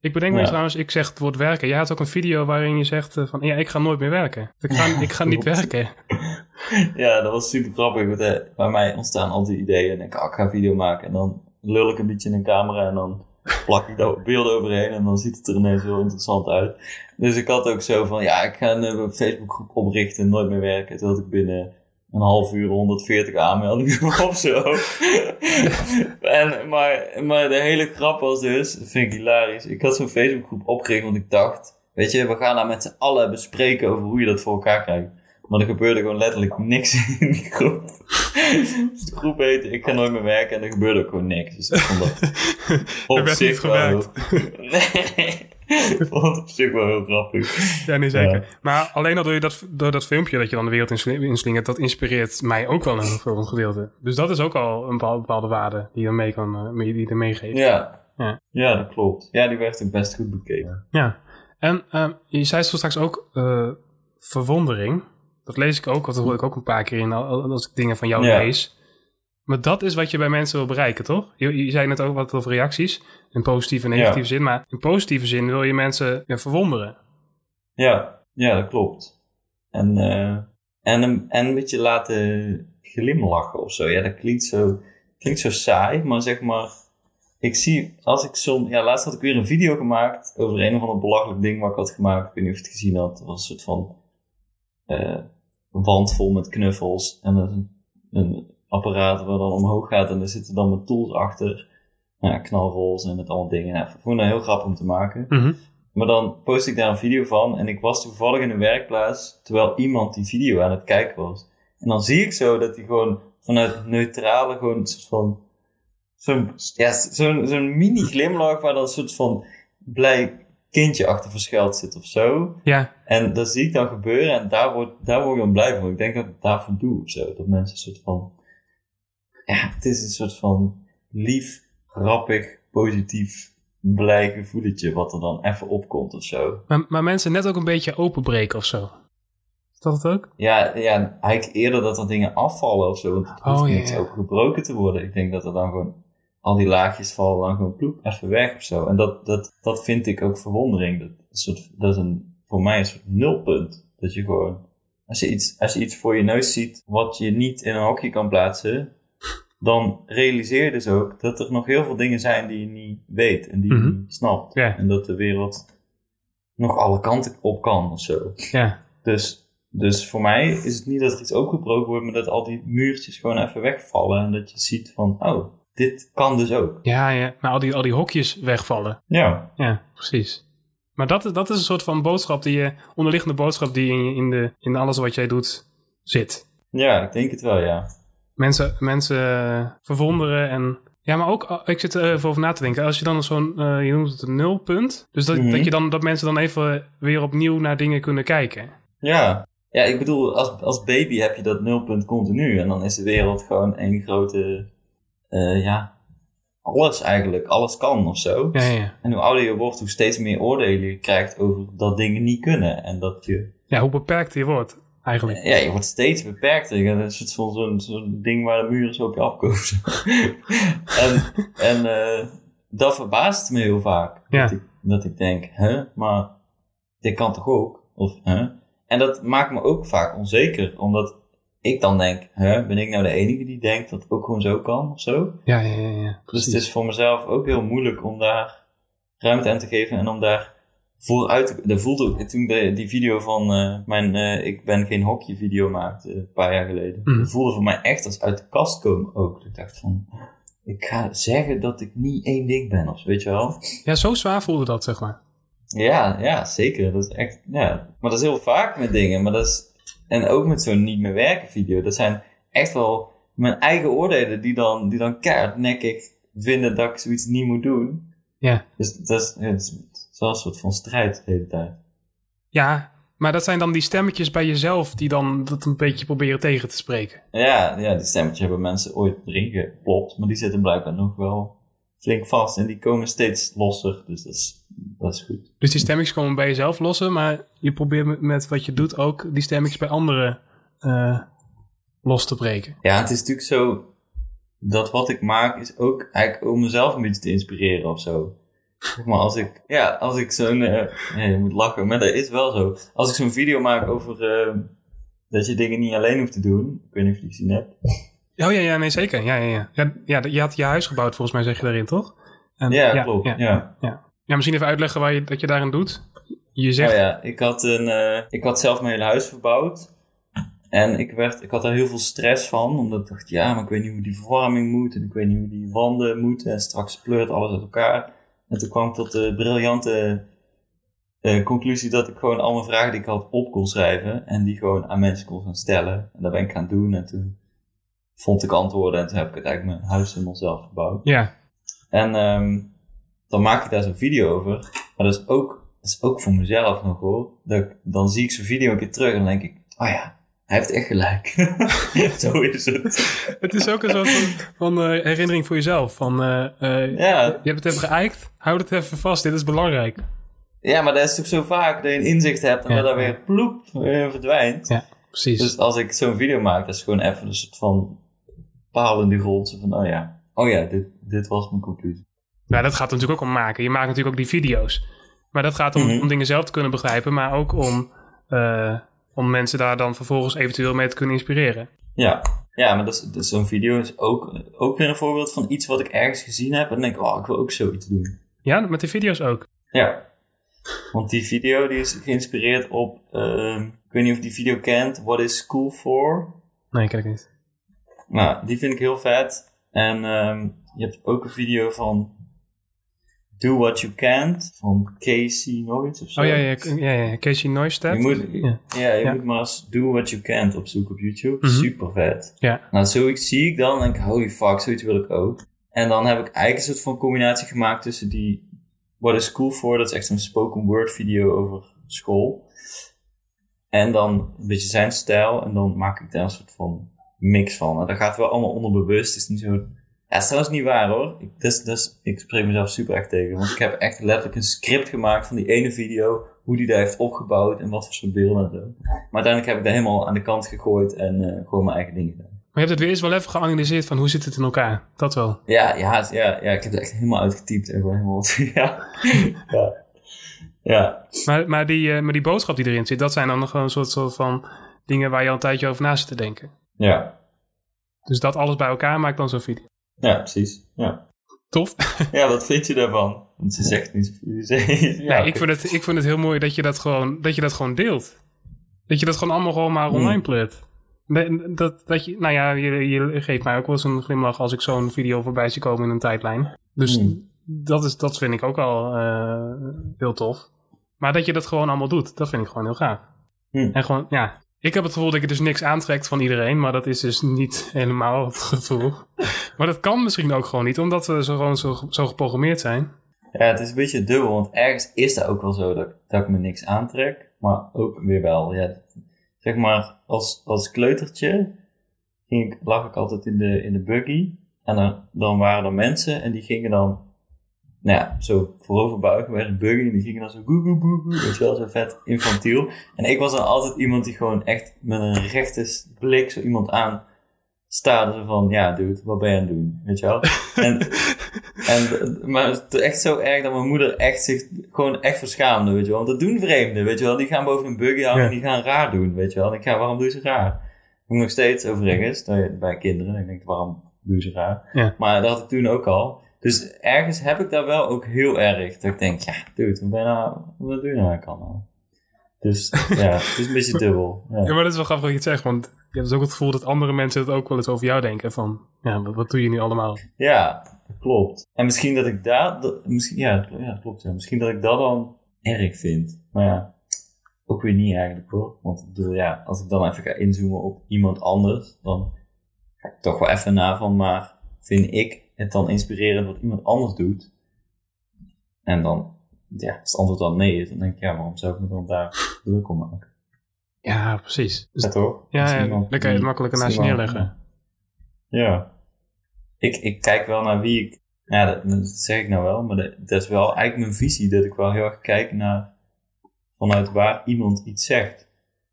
[SPEAKER 2] Ik bedenk me
[SPEAKER 1] Ja.
[SPEAKER 2] trouwens, ik zeg het woord werken. Jij had ook een video waarin je zegt eh, van, ja, ik ga nooit meer werken. Ik ga,
[SPEAKER 1] Ja,
[SPEAKER 2] ik ga niet werken.
[SPEAKER 1] Ja, dat was super grappig. Want, eh, bij mij ontstaan altijd ideeën. En ik, oh, ik ga een video maken. En dan lul ik een beetje in een camera. En dan plak ik daar beelden overheen. En dan ziet het er ineens heel interessant uit. Dus ik had ook zo van, ja, ik ga een eh, Facebookgroep oprichten. en Nooit meer werken. Toen had ik binnen een half uur 140 aanmeldingen of zo. en, maar, maar de hele grap was dus, vind ik hilarisch. Ik had zo'n Facebookgroep opgericht, want ik dacht, weet je, we gaan nou met z'n allen bespreken over hoe je dat voor elkaar krijgt. Maar er gebeurde gewoon letterlijk niks in die groep. Dus de groep heette Ik ga nooit meer werken en er gebeurde ook gewoon niks. Dus ik vond dat op
[SPEAKER 2] werd
[SPEAKER 1] zich
[SPEAKER 2] niet
[SPEAKER 1] wel
[SPEAKER 2] gewerkt.
[SPEAKER 1] Nee, ik vond het op zich wel heel grappig.
[SPEAKER 2] Ja, nee, zeker. Maar alleen al door, je dat, door dat filmpje dat je dan de wereld insli- inslingert, dat inspireert mij ook wel een, voor een gedeelte. Dus dat is ook al een bepaal- bepaalde waarde die je, mee kan, eh, mee- die je er meegeeft.
[SPEAKER 1] Ja.
[SPEAKER 2] Ja.
[SPEAKER 1] ja, dat klopt. Ja, die werd ook best goed bekeken.
[SPEAKER 2] Ja. En ehm, je zei zo straks ook eh, verwondering. Dat lees ik ook, want dat hoor ik ook een paar keer in al- als ik dingen van jou
[SPEAKER 1] Ja.
[SPEAKER 2] lees. Maar dat is wat je bij mensen wil bereiken, toch? Je, je zei net ook wat over reacties. In positieve en negatieve
[SPEAKER 1] Ja.
[SPEAKER 2] zin. Maar in positieve zin wil je mensen ja, verwonderen.
[SPEAKER 1] Ja, ja, dat klopt. En, eh, en, een, en een beetje laten glimlachen of zo. Ja, dat klinkt zo, klinkt zo saai, maar zeg maar... Ik zie, als ik zo'n... Ja, laatst had ik weer een video gemaakt over een of ander belachelijk ding wat ik had gemaakt. Ik weet niet of je het gezien had. Het was een soort van eh, wand vol met knuffels en een, een apparaat waar dan omhoog gaat en er zitten dan met tools achter. Nou ja, knalrols en met allemaal dingen. Ja, ik vond dat heel grappig om te maken.
[SPEAKER 2] Mhm.
[SPEAKER 1] Maar dan post ik daar een video van en ik was toevallig in een werkplaats terwijl iemand die video aan het kijken was. En dan zie ik zo dat hij gewoon vanuit neutrale gewoon een soort van zo'n ja, zo'n zo'n mini glimlach waar dan een soort van blij kindje achter verschuild zit of zo.
[SPEAKER 2] Ja,
[SPEAKER 1] En dat zie ik dan gebeuren en daar word, daar word ik dan blij van. Ik denk dat ik daarvoor doe of zo. Dat mensen een soort van, ja, het is een soort van lief, grappig, positief, blij gevoeletje wat er dan even opkomt of zo.
[SPEAKER 2] maar, maar mensen net ook een beetje openbreken of zo. Is dat het ook?
[SPEAKER 1] Ja, ja, eigenlijk eerder dat er dingen afvallen of zo. Want het hoeft
[SPEAKER 2] Oh, ja,
[SPEAKER 1] niet
[SPEAKER 2] ja.
[SPEAKER 1] ook gebroken te worden. Ik denk dat er dan gewoon al die laagjes vallen dan gewoon ploep even weg of zo. En dat, dat, dat vind ik ook verwondering. Dat, is een soort, dat is een, voor mij een soort nulpunt. Dat je gewoon, als je, iets, als je iets voor je neus ziet wat je niet in een hokje kan plaatsen, dan realiseer je dus ook dat er nog heel veel dingen zijn die je niet weet en die je
[SPEAKER 2] Mhm.
[SPEAKER 1] niet snapt. En dat de wereld nog alle kanten op kan of zo.
[SPEAKER 2] Ja,
[SPEAKER 1] Dus, dus voor mij is het niet dat er iets opengebroken wordt, maar dat al die muurtjes gewoon even wegvallen. En dat je ziet van, oh, dit kan dus ook.
[SPEAKER 2] ja, ja. Maar al die, al die hokjes wegvallen.
[SPEAKER 1] Ja,
[SPEAKER 2] Ja, precies. Maar dat, dat is een soort van boodschap die je, onderliggende boodschap die in, in, de, in alles wat jij doet zit.
[SPEAKER 1] ja ik denk het wel, ja.
[SPEAKER 2] Mensen, mensen eh, verwonderen en... Ja, maar ook, eh, ik zit er even over na te denken. Als je dan zo'n, eh, je noemt het een nulpunt. Dus dat,
[SPEAKER 1] Mhm.
[SPEAKER 2] dat, je dan, dat mensen dan even weer opnieuw naar dingen kunnen kijken.
[SPEAKER 1] Ja, ja ik bedoel, als, als baby heb je dat nulpunt continu. En dan is de wereld gewoon één grote, eh, ja, alles eigenlijk. Alles kan of zo.
[SPEAKER 2] Ja, ja.
[SPEAKER 1] En hoe ouder je wordt, hoe steeds meer oordelen je krijgt over dat dingen niet kunnen. En dat je,
[SPEAKER 2] Ja, hoe beperkt je wordt eigenlijk.
[SPEAKER 1] ja, je wordt steeds beperkter. Je hebt een soort van zo'n ding waar de muren zo op je afkomen. en en eh, dat verbaast me heel vaak.
[SPEAKER 2] Ja.
[SPEAKER 1] Dat, ik, dat ik denk, hè, maar dit kan toch ook? Of, hè? En dat maakt me ook vaak onzeker, omdat ik dan denk, hè, ben ik nou de enige die denkt dat het ook gewoon zo kan of zo?
[SPEAKER 2] Ja, ja, ja. ja.
[SPEAKER 1] Dus het is voor mezelf ook heel moeilijk om daar ruimte aan te geven en om daar vooruit te... Dat voelde ook toen de, die video van eh, mijn eh, Ik ben geen hokje video maakte, een paar jaar geleden.
[SPEAKER 2] Mhm.
[SPEAKER 1] Dat voelde voor mij echt als uit de kast komen ook. Ik dacht van, ik ga zeggen dat ik niet één ding ben of weet je wel?
[SPEAKER 2] Ja, zo zwaar voelde dat, zeg maar.
[SPEAKER 1] Ja, ja, zeker. Dat is echt, ja. Maar dat is heel vaak met dingen. Maar dat is, en ook met zo'n niet meer werken video. Dat zijn echt wel mijn eigen oordelen die dan, die dan keihard nekkig vinden dat ik zoiets niet moet doen.
[SPEAKER 2] Ja.
[SPEAKER 1] Dus dat is, ja, dat is wel een soort van strijd de hele tijd.
[SPEAKER 2] Ja, maar dat zijn dan die stemmetjes bij jezelf die dan dat een beetje proberen tegen te spreken.
[SPEAKER 1] Ja, ja, die stemmetjes hebben mensen ooit erin geplopt. Maar die zitten blijkbaar nog wel flink vast. En die komen steeds losser. Dus dat is, dat is goed.
[SPEAKER 2] Dus die stemmetjes komen bij jezelf lossen, maar je probeert met, wat je doet ook die stemmetjes bij anderen eh, los te breken.
[SPEAKER 1] Ja, het is natuurlijk zo dat wat ik maak is ook eigenlijk om mezelf een beetje te inspireren of zo. Maar als ik, ja, als ik zo'n, eh, nee, je moet lachen, maar dat is wel zo. Als ik zo'n video maak over eh, dat je dingen niet alleen hoeft te doen, ik weet niet of je die gezien hebt.
[SPEAKER 2] Oh ja, ja, nee, zeker. Ja, ja, ja. ja, ja je had je huis gebouwd, volgens mij zeg je daarin, toch? En,
[SPEAKER 1] Ja, klopt. Ja.
[SPEAKER 2] Ja. Ja, misschien even uitleggen waar je, dat je daarin doet. Je zegt,
[SPEAKER 1] Oh ja, ik had, een, eh, ik had zelf mijn hele huis verbouwd. En ik, werd, ik had daar heel veel stress van, omdat ik dacht, ja, maar ik weet niet hoe die verwarming moet. En ik weet niet hoe die wanden moeten. En straks pleurt alles uit elkaar. En toen kwam ik tot de briljante eh, conclusie dat ik gewoon al mijn vragen die ik had op kon schrijven. En die gewoon aan mensen kon gaan stellen. En dat ben ik gaan doen. En toen vond ik antwoorden. En toen heb ik uiteindelijk mijn huis helemaal zelf gebouwd.
[SPEAKER 2] ja,
[SPEAKER 1] En ehm, dan maak ik daar zo'n video over. Maar dat is ook, dat is ook voor mezelf nog hoor. Dat ik- dan zie ik zo'n video een keer terug en dan denk ik, oh ja, hij heeft echt gelijk. Zo is het.
[SPEAKER 2] het is ook een soort van, van eh, herinnering voor jezelf. Van, eh, eh,
[SPEAKER 1] Ja,
[SPEAKER 2] je hebt het even geëikt, houd het even vast, dit is belangrijk.
[SPEAKER 1] ja, maar dat is toch zo vaak dat je een inzicht hebt en
[SPEAKER 2] Ja.
[SPEAKER 1] dat dat weer ploep weer verdwijnt.
[SPEAKER 2] Ja, precies.
[SPEAKER 1] Dus als ik zo'n video maak, dat is gewoon even een soort van paal in de grond. Van, oh ja, oh ja, dit, dit was mijn conclusie.
[SPEAKER 2] Ja, dat gaat er natuurlijk ook om maken. Je maakt natuurlijk ook die video's. Maar dat gaat om,
[SPEAKER 1] Mhm.
[SPEAKER 2] om dingen zelf te kunnen begrijpen, maar ook om, eh, om mensen daar dan vervolgens eventueel mee te kunnen inspireren.
[SPEAKER 1] Ja, ja maar dat is, zo'n video is ook, ook weer een voorbeeld van iets wat ik ergens gezien heb. En dan denk ik, oh, ik wil ook zoiets doen.
[SPEAKER 2] Ja, met de video's ook.
[SPEAKER 1] Ja. Want die video die is geïnspireerd op, ehm, ik weet niet of je die video kent, What is School For?
[SPEAKER 2] Nee, kijk niet.
[SPEAKER 1] Nou, die vind ik heel vet. En ehm, je hebt ook een video van Do What You Can't, van Casey iets of zo.
[SPEAKER 2] Oh ja, ja, ja, ja. Casey Neistat.
[SPEAKER 1] Je moet,
[SPEAKER 2] Ja.
[SPEAKER 1] ja. je moet maar eens Do What You Can't opzoeken op YouTube.
[SPEAKER 2] Mhm.
[SPEAKER 1] Super vet.
[SPEAKER 2] Ja.
[SPEAKER 1] Nou, zoiets zie ik dan en denk ik, holy fuck, zoiets wil ik ook. En dan heb ik eigenlijk een soort van combinatie gemaakt tussen die What is School For, dat is echt een spoken word video over school. En dan een beetje zijn stijl en dan maak ik daar een soort van mix van. En dat gaat wel allemaal onderbewust, het is niet zo... Ja, is trouwens niet waar hoor. Ik, dus, dus, ik spreek mezelf super echt tegen. Want ik heb echt letterlijk een script gemaakt van die ene video. Hoe die daar heeft opgebouwd en wat voor soort beelden en zo. Maar uiteindelijk heb ik dat helemaal aan de kant gegooid en eh, gewoon mijn eigen dingen gedaan.
[SPEAKER 2] Maar je hebt het weer eens wel even geanalyseerd van hoe zit het in elkaar. Dat wel.
[SPEAKER 1] Ja, ja, ja, ja, ik heb het echt helemaal uitgetypt en gewoon helemaal. Ja. ja. Ja.
[SPEAKER 2] Maar, maar, die, eh, maar die boodschap die erin zit, dat zijn dan nog gewoon een soort, soort van dingen waar je al een tijdje over na zit te denken.
[SPEAKER 1] Ja.
[SPEAKER 2] Dus dat alles bij elkaar maakt dan zo'n video.
[SPEAKER 1] Ja, precies. Ja.
[SPEAKER 2] Tof.
[SPEAKER 1] ja, wat vind je daarvan? Want ze zegt niet zoveel.
[SPEAKER 2] ja, nee, ik, vind het, ik vind het heel mooi dat je dat gewoon, dat je dat gewoon deelt. Dat je dat gewoon allemaal gewoon maar online pleurt. Dat, dat je, nou ja, je, je geeft mij ook wel eens een glimlach als ik zo'n video voorbij zie komen in een tijdlijn. Dus hmm. dat, is, dat vind ik ook al uh, heel tof. Maar dat je dat gewoon allemaal doet, dat vind ik gewoon heel gaaf. Hmm. En gewoon, ja, ik heb het gevoel dat je dus niks aantrekt van iedereen, maar dat is dus niet helemaal het gevoel. maar dat kan misschien ook gewoon niet, omdat we zo, gewoon zo, zo geprogrammeerd zijn.
[SPEAKER 1] Ja, het is een beetje dubbel, want ergens is dat ook wel zo dat, dat ik me niks aantrek, maar ook weer wel. Ja, zeg maar, als, als kleutertje ging ik, lag ik altijd in de, in de buggy en dan waren er mensen en die gingen dan nou ja, zo voorover buigen bij een buggy. En die gingen dan zo goe goe goe Weet je wel, zo vet infantiel. En ik was dan altijd iemand die gewoon echt met een rechte blik zo iemand aan staarde. van, ja dude, wat ben je aan het doen? Weet je wel? en, en, maar het is echt zo erg dat mijn moeder echt zich gewoon echt verschaamde, weet je wel. Want dat doen vreemden, weet je wel. Die gaan boven een buggy hangen en die gaan raar doen, weet je wel. En ik ga, waarom doe je ze raar? Ik moet nog steeds overigens, bij kinderen. Ik denk, waarom doe je ze raar? Ja. Maar dat had ik toen ook al. Dus ergens heb ik daar wel ook heel erg. Dat ik denk, ja, dude, wat, ben nou, wat doe je nou allemaal? Dus ja, het is een beetje dubbel.
[SPEAKER 2] Ja. ja. maar dat is wel grappig wat je het zegt, want je hebt dus ook het gevoel dat andere mensen het ook wel eens over jou denken. Van, ja, wat, doe je nu allemaal?
[SPEAKER 1] Ja, dat klopt. En misschien dat ik daar, dat, misschien, ja, ja, klopt. Ja. Misschien dat ik dat dan erg vind. Maar ja, ook weer niet eigenlijk hoor. Want ik bedoel, ja, als ik dan even ga inzoomen op iemand anders, dan ga ik toch wel even na van, maar vind ik het dan inspirerend wat iemand anders doet. En dan, ja, als het antwoord dan nee is, dan denk ik, ja, waarom zou ik me dan daar druk om maken?
[SPEAKER 2] Ja, precies.
[SPEAKER 1] Ja, toch?
[SPEAKER 2] Ja, ja dan kan je het makkelijker naast je neerleggen.
[SPEAKER 1] Ja. Ik, ik kijk wel naar wie ik, ja, dat, zeg ik nou wel, maar dat, is wel eigenlijk mijn visie, dat ik wel heel erg kijk naar vanuit waar iemand iets zegt.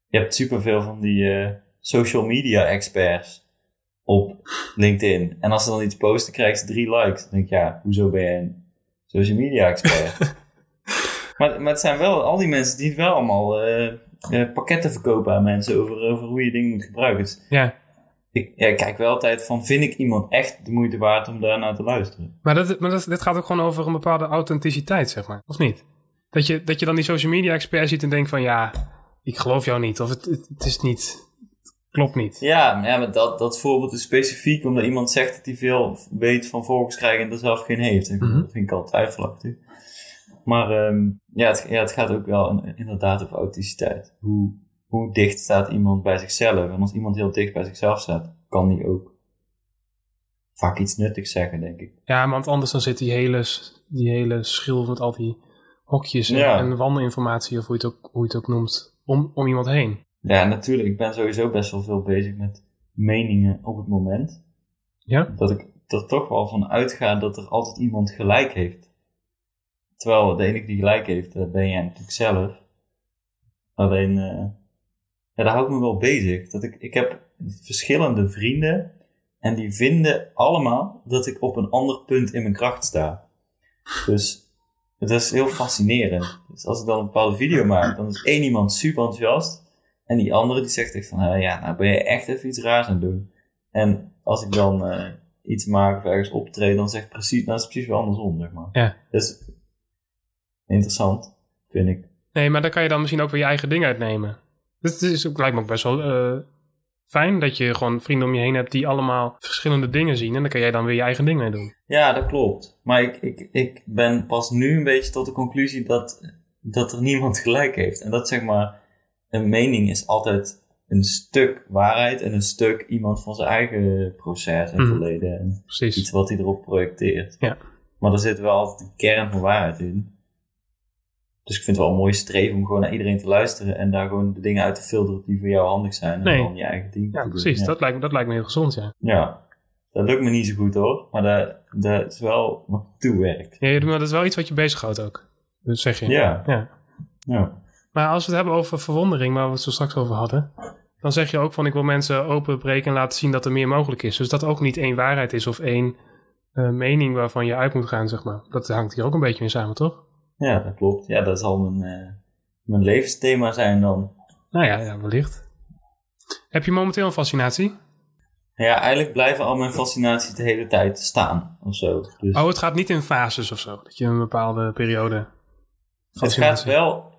[SPEAKER 1] Je hebt superveel van die uh, social media experts op LinkedIn. En als ze dan iets posten, krijgen ze drie likes. Dan denk ik, ja, hoezo ben je een social media expert? maar, maar het zijn wel al die mensen die wel allemaal uh, pakketten verkopen aan mensen over, over hoe je dingen moet gebruiken. Dus ja. Ik, ja, kijk wel altijd van, vind ik iemand echt de moeite waard om daarnaar te luisteren?
[SPEAKER 2] Maar, dat, maar dat, dit gaat ook gewoon over een bepaalde authenticiteit, zeg maar. Of niet? Dat je, dat je dan die social media expert ziet en denkt van, ja, ik geloof jou niet. Of het, het is niet Klopt niet.
[SPEAKER 1] Ja, maar, ja, maar dat, dat voorbeeld is specifiek omdat iemand zegt dat hij veel weet van volks krijgen en er zelf geen heeft. Mm Dat vind ik al twijfelachtig. Maar um, ja, het, ja, het gaat ook wel inderdaad over authenticiteit. Hoe, hoe dicht staat iemand bij zichzelf? En als iemand heel dicht bij zichzelf staat, kan die ook vaak iets nuttigs zeggen, denk ik.
[SPEAKER 2] Ja, want anders dan zit die hele, die hele schil met al die hokjes en, en wandelinformatie, of hoe je het ook, hoe je het ook noemt, om, om iemand heen.
[SPEAKER 1] Ja, natuurlijk. Ik ben sowieso best wel veel bezig met meningen op het moment. Ja? Dat ik er toch wel van uitga dat er altijd iemand gelijk heeft. Terwijl de enige die gelijk heeft, dat ben jij natuurlijk zelf. Alleen, uh, ja, daar hou ik me wel bezig. Dat ik, ik heb verschillende vrienden en die vinden allemaal dat ik op een ander punt in mijn kracht sta. Dus het is heel fascinerend. Dus als ik dan een bepaalde video maak, dan is één iemand super enthousiast. En die andere die zegt echt van, uh, ja, nou ben je echt even iets raars aan het doen. En als ik dan uh, iets maak of ergens optreed, dan zeg ik precies, nou is precies wel andersom, zeg maar. Ja. Dus interessant, vind ik.
[SPEAKER 2] Nee, maar daar kan je dan misschien ook weer je eigen ding uitnemen. Dus het is ook, lijkt me ook best wel uh, fijn dat je gewoon vrienden om je heen hebt die allemaal verschillende dingen zien. En dan kan jij dan weer je eigen ding mee doen.
[SPEAKER 1] Ja, dat klopt. Maar ik, ik, ik ben pas nu een beetje tot de conclusie dat, dat er niemand gelijk heeft. En dat zeg maar een mening is altijd een stuk waarheid en een stuk iemand van zijn eigen proces en mhm. verleden. En Precies. Iets wat hij erop projecteert. Ja. Maar er zit wel altijd een kern van waarheid in. Dus ik vind het wel een mooie streven om gewoon naar iedereen te luisteren en daar gewoon de dingen uit te filteren die voor jou handig zijn. En nee. dan je eigen ding
[SPEAKER 2] ja, precies. Ja. Dat, lijkt, dat lijkt me heel gezond, ja.
[SPEAKER 1] Ja. Dat lukt me niet zo goed hoor, maar dat, dat is wel wat toewerkt.
[SPEAKER 2] Ja, maar dat is wel iets wat je bezighoudt ook. Dus zeg je.
[SPEAKER 1] Ja. ja. ja.
[SPEAKER 2] Maar als we het hebben over verwondering, waar we het zo straks over hadden, dan zeg je ook van ik wil mensen openbreken en laten zien dat er meer mogelijk is. Dus dat ook niet één waarheid is of één uh, mening waarvan je uit moet gaan, zeg maar. Dat hangt hier ook een beetje mee samen, toch?
[SPEAKER 1] Ja, dat klopt. Ja, dat zal mijn, uh, mijn levensthema zijn dan.
[SPEAKER 2] Nou ja, ja, wellicht. Heb je momenteel een fascinatie?
[SPEAKER 1] Ja, eigenlijk blijven al mijn fascinaties de hele tijd staan of zo. Dus
[SPEAKER 2] Oh, het gaat niet in fases of zo. Dat je een bepaalde periode.
[SPEAKER 1] het gaat
[SPEAKER 2] fascinatie-
[SPEAKER 1] wel,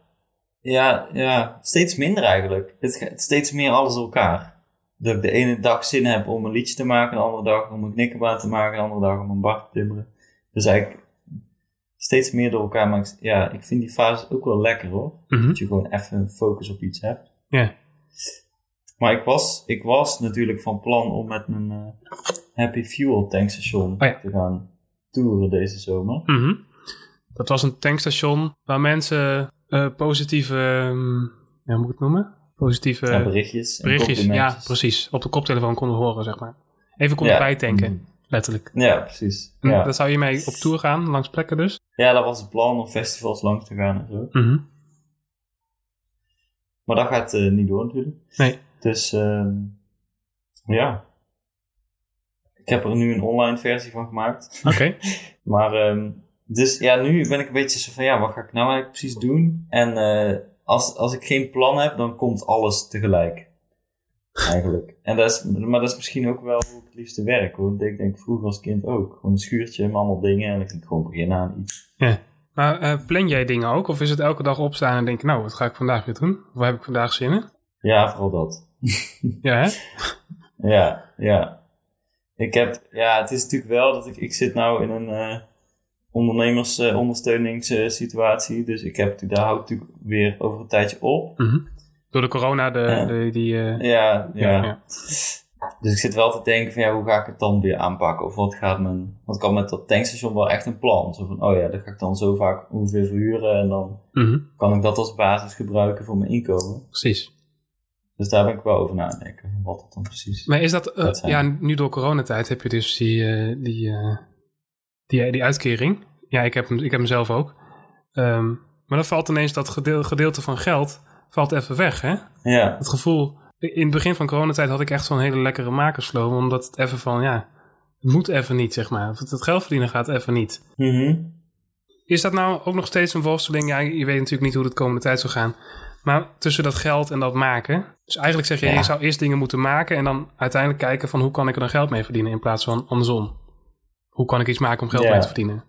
[SPEAKER 1] ja, ja, steeds minder eigenlijk. Het gaat steeds meer alles door elkaar. Dat ik de ene dag zin heb om een liedje te maken, de andere dag om een knikkerbaan te maken, de andere dag om een bar te timmeren. Dus eigenlijk steeds meer door elkaar. Maar ik, ja, ik vind die fase ook wel lekker hoor.
[SPEAKER 2] Mhm.
[SPEAKER 1] Dat je gewoon even focus op iets hebt.
[SPEAKER 2] Ja.
[SPEAKER 1] Maar ik was, ik was natuurlijk van plan om met mijn eh, Happy Fuel tankstation
[SPEAKER 2] Oh ja.
[SPEAKER 1] te gaan toeren deze zomer.
[SPEAKER 2] Mhm. Dat was een tankstation waar mensen eh, positieve, ehm, ja, hoe moet ik het noemen? Positieve
[SPEAKER 1] Ja, berichtjes. en
[SPEAKER 2] berichtjes, ja, precies. Op de koptelefoon konden horen, zeg maar. Even konden
[SPEAKER 1] Ja.
[SPEAKER 2] bijtanken, letterlijk.
[SPEAKER 1] Ja, precies.
[SPEAKER 2] En
[SPEAKER 1] Ja.
[SPEAKER 2] Dan zou je mee op tour gaan, langs plekken dus.
[SPEAKER 1] ja, dat was het plan om festivals langs te gaan en zo.
[SPEAKER 2] Mhm.
[SPEAKER 1] Maar dat gaat eh, niet door natuurlijk.
[SPEAKER 2] Nee.
[SPEAKER 1] Dus ehm, ja. Ik heb er nu een online versie van gemaakt.
[SPEAKER 2] Oké.
[SPEAKER 1] Maar ehm, dus ja, nu ben ik een beetje zo van ja, wat ga ik nou eigenlijk precies doen? En eh, als, als ik geen plan heb, dan komt alles tegelijk. Eigenlijk. En dat is, maar dat is misschien ook wel hoe ik het liefste werk hoor. Ik denk vroeger als kind ook. Gewoon een schuurtje met allemaal dingen en dan ging ik gewoon beginnen aan iets.
[SPEAKER 2] Maar eh, plan jij dingen ook? Of is het elke dag opstaan en denken, nou, wat ga ik vandaag weer doen? Of waar heb ik vandaag zin in?
[SPEAKER 1] Ja, vooral dat.
[SPEAKER 2] Ja, hè?
[SPEAKER 1] Ja, ja. Ik heb, ja, het is natuurlijk wel dat ik, ik zit nou in een eh ondernemersondersteuningssituatie. dus ik heb, daar houdt natuurlijk weer over een tijdje op.
[SPEAKER 2] Mhm. Door de corona, de,
[SPEAKER 1] Ja.
[SPEAKER 2] de, die... eh,
[SPEAKER 1] Ja, ja.
[SPEAKER 2] ja, ja.
[SPEAKER 1] Dus ik zit wel te denken van ja, hoe ga ik het dan weer aanpakken? Of wat gaat mijn... Want ik had met dat tankstation wel echt een plan. Zo van, oh ja, dat ga ik dan zo vaak ongeveer verhuren. En dan
[SPEAKER 2] Mhm.
[SPEAKER 1] kan ik dat als basis gebruiken voor mijn inkomen.
[SPEAKER 2] Precies.
[SPEAKER 1] Dus daar ben ik wel over nadenken. Wat dat dan precies...
[SPEAKER 2] Maar is dat, eh, ja, nu door coronatijd heb je dus die, eh, die, eh, die, die uitkering. Ja, ik heb hem, ik heb hem zelf ook. Ehm, maar dan valt ineens dat gedeel- gedeelte van geld valt even weg, hè?
[SPEAKER 1] Ja,
[SPEAKER 2] Het gevoel, in het begin van coronatijd had ik echt zo'n hele lekkere makersflow, omdat het even van, ja, het moet even niet, zeg maar. Het geld verdienen gaat even niet.
[SPEAKER 1] mhm.
[SPEAKER 2] Is dat nou ook nog steeds een worsteling? Ja, je weet natuurlijk niet hoe het de komende tijd zal gaan. Maar tussen dat geld en dat maken. Dus eigenlijk zeg je,
[SPEAKER 1] Ja.
[SPEAKER 2] je zou eerst dingen moeten maken en dan uiteindelijk kijken van hoe kan ik er dan geld mee verdienen in plaats van andersom. Hoe kan ik iets maken om geld
[SPEAKER 1] Ja.
[SPEAKER 2] mee te verdienen?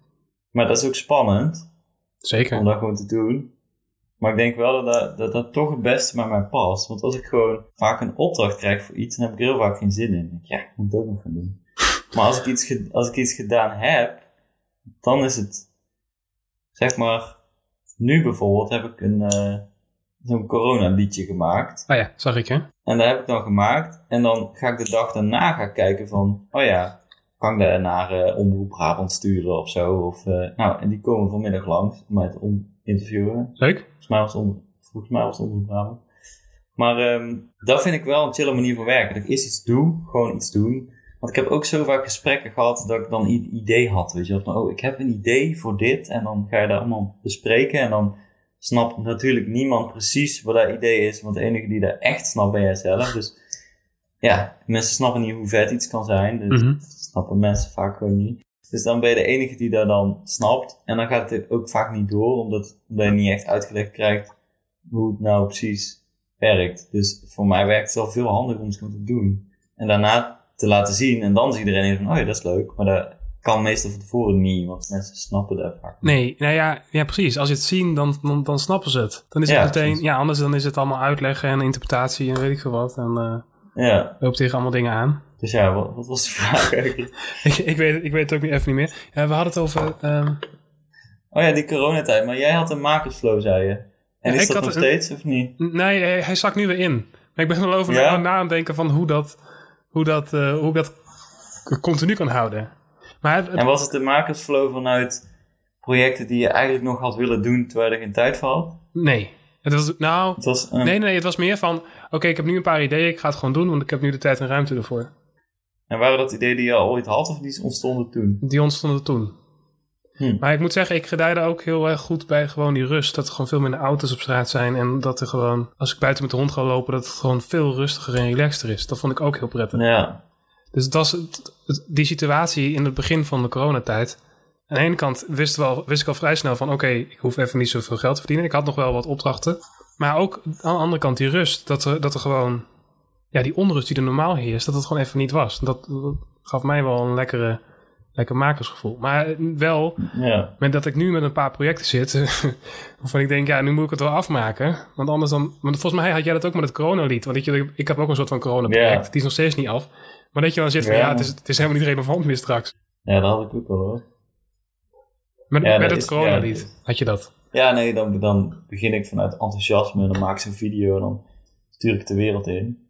[SPEAKER 1] Maar dat is ook spannend.
[SPEAKER 2] Zeker.
[SPEAKER 1] om dat gewoon te doen. Maar ik denk wel dat dat, dat, dat toch het beste bij mij past. Want als ik gewoon vaak een opdracht krijg voor iets, dan heb ik er heel vaak geen zin in. Dan denk ik, ja, ik moet het ook nog gaan doen. Maar als ik iets, als ik iets gedaan heb, dan is het, zeg maar, nu bijvoorbeeld heb ik een, eh, zo'n corona liedje gemaakt.
[SPEAKER 2] Oh ja, zag ik hè?
[SPEAKER 1] En dat heb ik dan gemaakt. En dan ga ik de dag daarna gaan kijken van, oh ja, kan ik daar naar eh, Omroep Brabant sturen of zo? Of, eh, nou, en die komen vanmiddag langs om mij te interviewen.
[SPEAKER 2] Leuk.
[SPEAKER 1] Volgens mij was het, om, volgens mij was het Omroep Brabant. Maar ehm, dat vind ik wel een chille manier van werken. Dat ik eerst iets doe, gewoon iets doen. Want ik heb ook zo vaak gesprekken gehad dat ik dan een idee had. Weet je wel, van, oh, ik heb een idee voor dit. En dan ga je daar allemaal bespreken. En dan snapt natuurlijk niemand precies wat dat idee is. Want de enige die dat echt snapt ben jij zelf. Dus ja, mensen snappen niet hoe vet iets kan zijn. Dus
[SPEAKER 2] Mhm.
[SPEAKER 1] dat snappen mensen vaak gewoon niet. Dus dan ben je de enige die dat dan snapt. En dan gaat het ook vaak niet door, omdat, omdat je niet echt uitgelegd krijgt hoe het nou precies werkt. Dus voor mij werkt het wel veel handiger om het gewoon te doen. En daarna te laten zien. En dan is iedereen even van, oh ja, dat is leuk. Maar dat kan meestal van tevoren niet, want mensen snappen dat vaak niet.
[SPEAKER 2] Nee, nou ja, ja, precies. Als je het zien, dan, dan, dan snappen ze het. Dan is het
[SPEAKER 1] Ja,
[SPEAKER 2] meteen,
[SPEAKER 1] precies.
[SPEAKER 2] ja, anders dan is het allemaal uitleggen en interpretatie en weet ik veel wat. En eh
[SPEAKER 1] Ja,
[SPEAKER 2] loopt tegen allemaal dingen aan.
[SPEAKER 1] Dus ja, wat, wat was de vraag eigenlijk?
[SPEAKER 2] ik, ik, weet, ik weet het ook niet, even niet meer. Ja, we hadden het over... ehm,
[SPEAKER 1] Oh ja, die coronatijd. Maar jij had een makersflow, zei je. En is
[SPEAKER 2] ik
[SPEAKER 1] dat nog
[SPEAKER 2] een-
[SPEAKER 1] steeds, of niet?
[SPEAKER 2] Nee, hij, hij zakt nu weer in. Maar ik ben er wel over
[SPEAKER 1] Ja?
[SPEAKER 2] na, na aan het denken van hoe dat, hoe dat, eh, hoe ik dat continu kan houden. Maar het-
[SPEAKER 1] En was het de makersflow vanuit projecten die je eigenlijk nog had willen doen terwijl er geen tijd voor had?
[SPEAKER 2] nee. Het was, nou,
[SPEAKER 1] Het was
[SPEAKER 2] nee, nee, het was meer van, oké, ik heb nu een paar ideeën, ik ga het gewoon doen, want ik heb nu de tijd en ruimte ervoor.
[SPEAKER 1] En waren dat ideeën die je al ooit had of die ontstonden toen?
[SPEAKER 2] Die ontstonden toen.
[SPEAKER 1] Hm.
[SPEAKER 2] Maar ik moet zeggen, ik gedijde ook heel erg goed bij gewoon die rust. Dat er gewoon veel minder auto's op straat zijn. En dat er gewoon, als ik buiten met de hond ga lopen, dat het gewoon veel rustiger en relaxter is. Dat vond ik ook heel prettig.
[SPEAKER 1] Ja.
[SPEAKER 2] Dus het was het- het- die situatie in het begin van de coronatijd. Aan de ene kant wist, wel, wist ik al vrij snel van... oké, ik hoef even niet zoveel geld te verdienen. Ik had nog wel wat opdrachten. Maar ook aan de andere kant die rust. Dat er, dat er gewoon... ja, die onrust die er normaal heerst, dat het gewoon even niet was. Dat, dat gaf mij wel een lekkere, lekker makersgevoel. Maar wel,
[SPEAKER 1] Ja.
[SPEAKER 2] met dat ik nu met een paar projecten zit, waarvan ik denk, ja, nu moet ik het wel afmaken. Want anders dan, want volgens mij had jij dat ook met het coronalied. Want ik, ik heb ook een soort van coronaproject,
[SPEAKER 1] Ja.
[SPEAKER 2] die is nog steeds niet af. Maar dat je dan zit van, ja,
[SPEAKER 1] Ja.
[SPEAKER 2] het, is, het is helemaal niet relevant meer straks.
[SPEAKER 1] ja, dat had ik ook wel hoor.
[SPEAKER 2] Met, met het
[SPEAKER 1] is-
[SPEAKER 2] coronalied had je dat.
[SPEAKER 1] Ja, nee, dan, dan begin ik vanuit enthousiasme en dan maak ik een video en dan stuur ik de wereld in.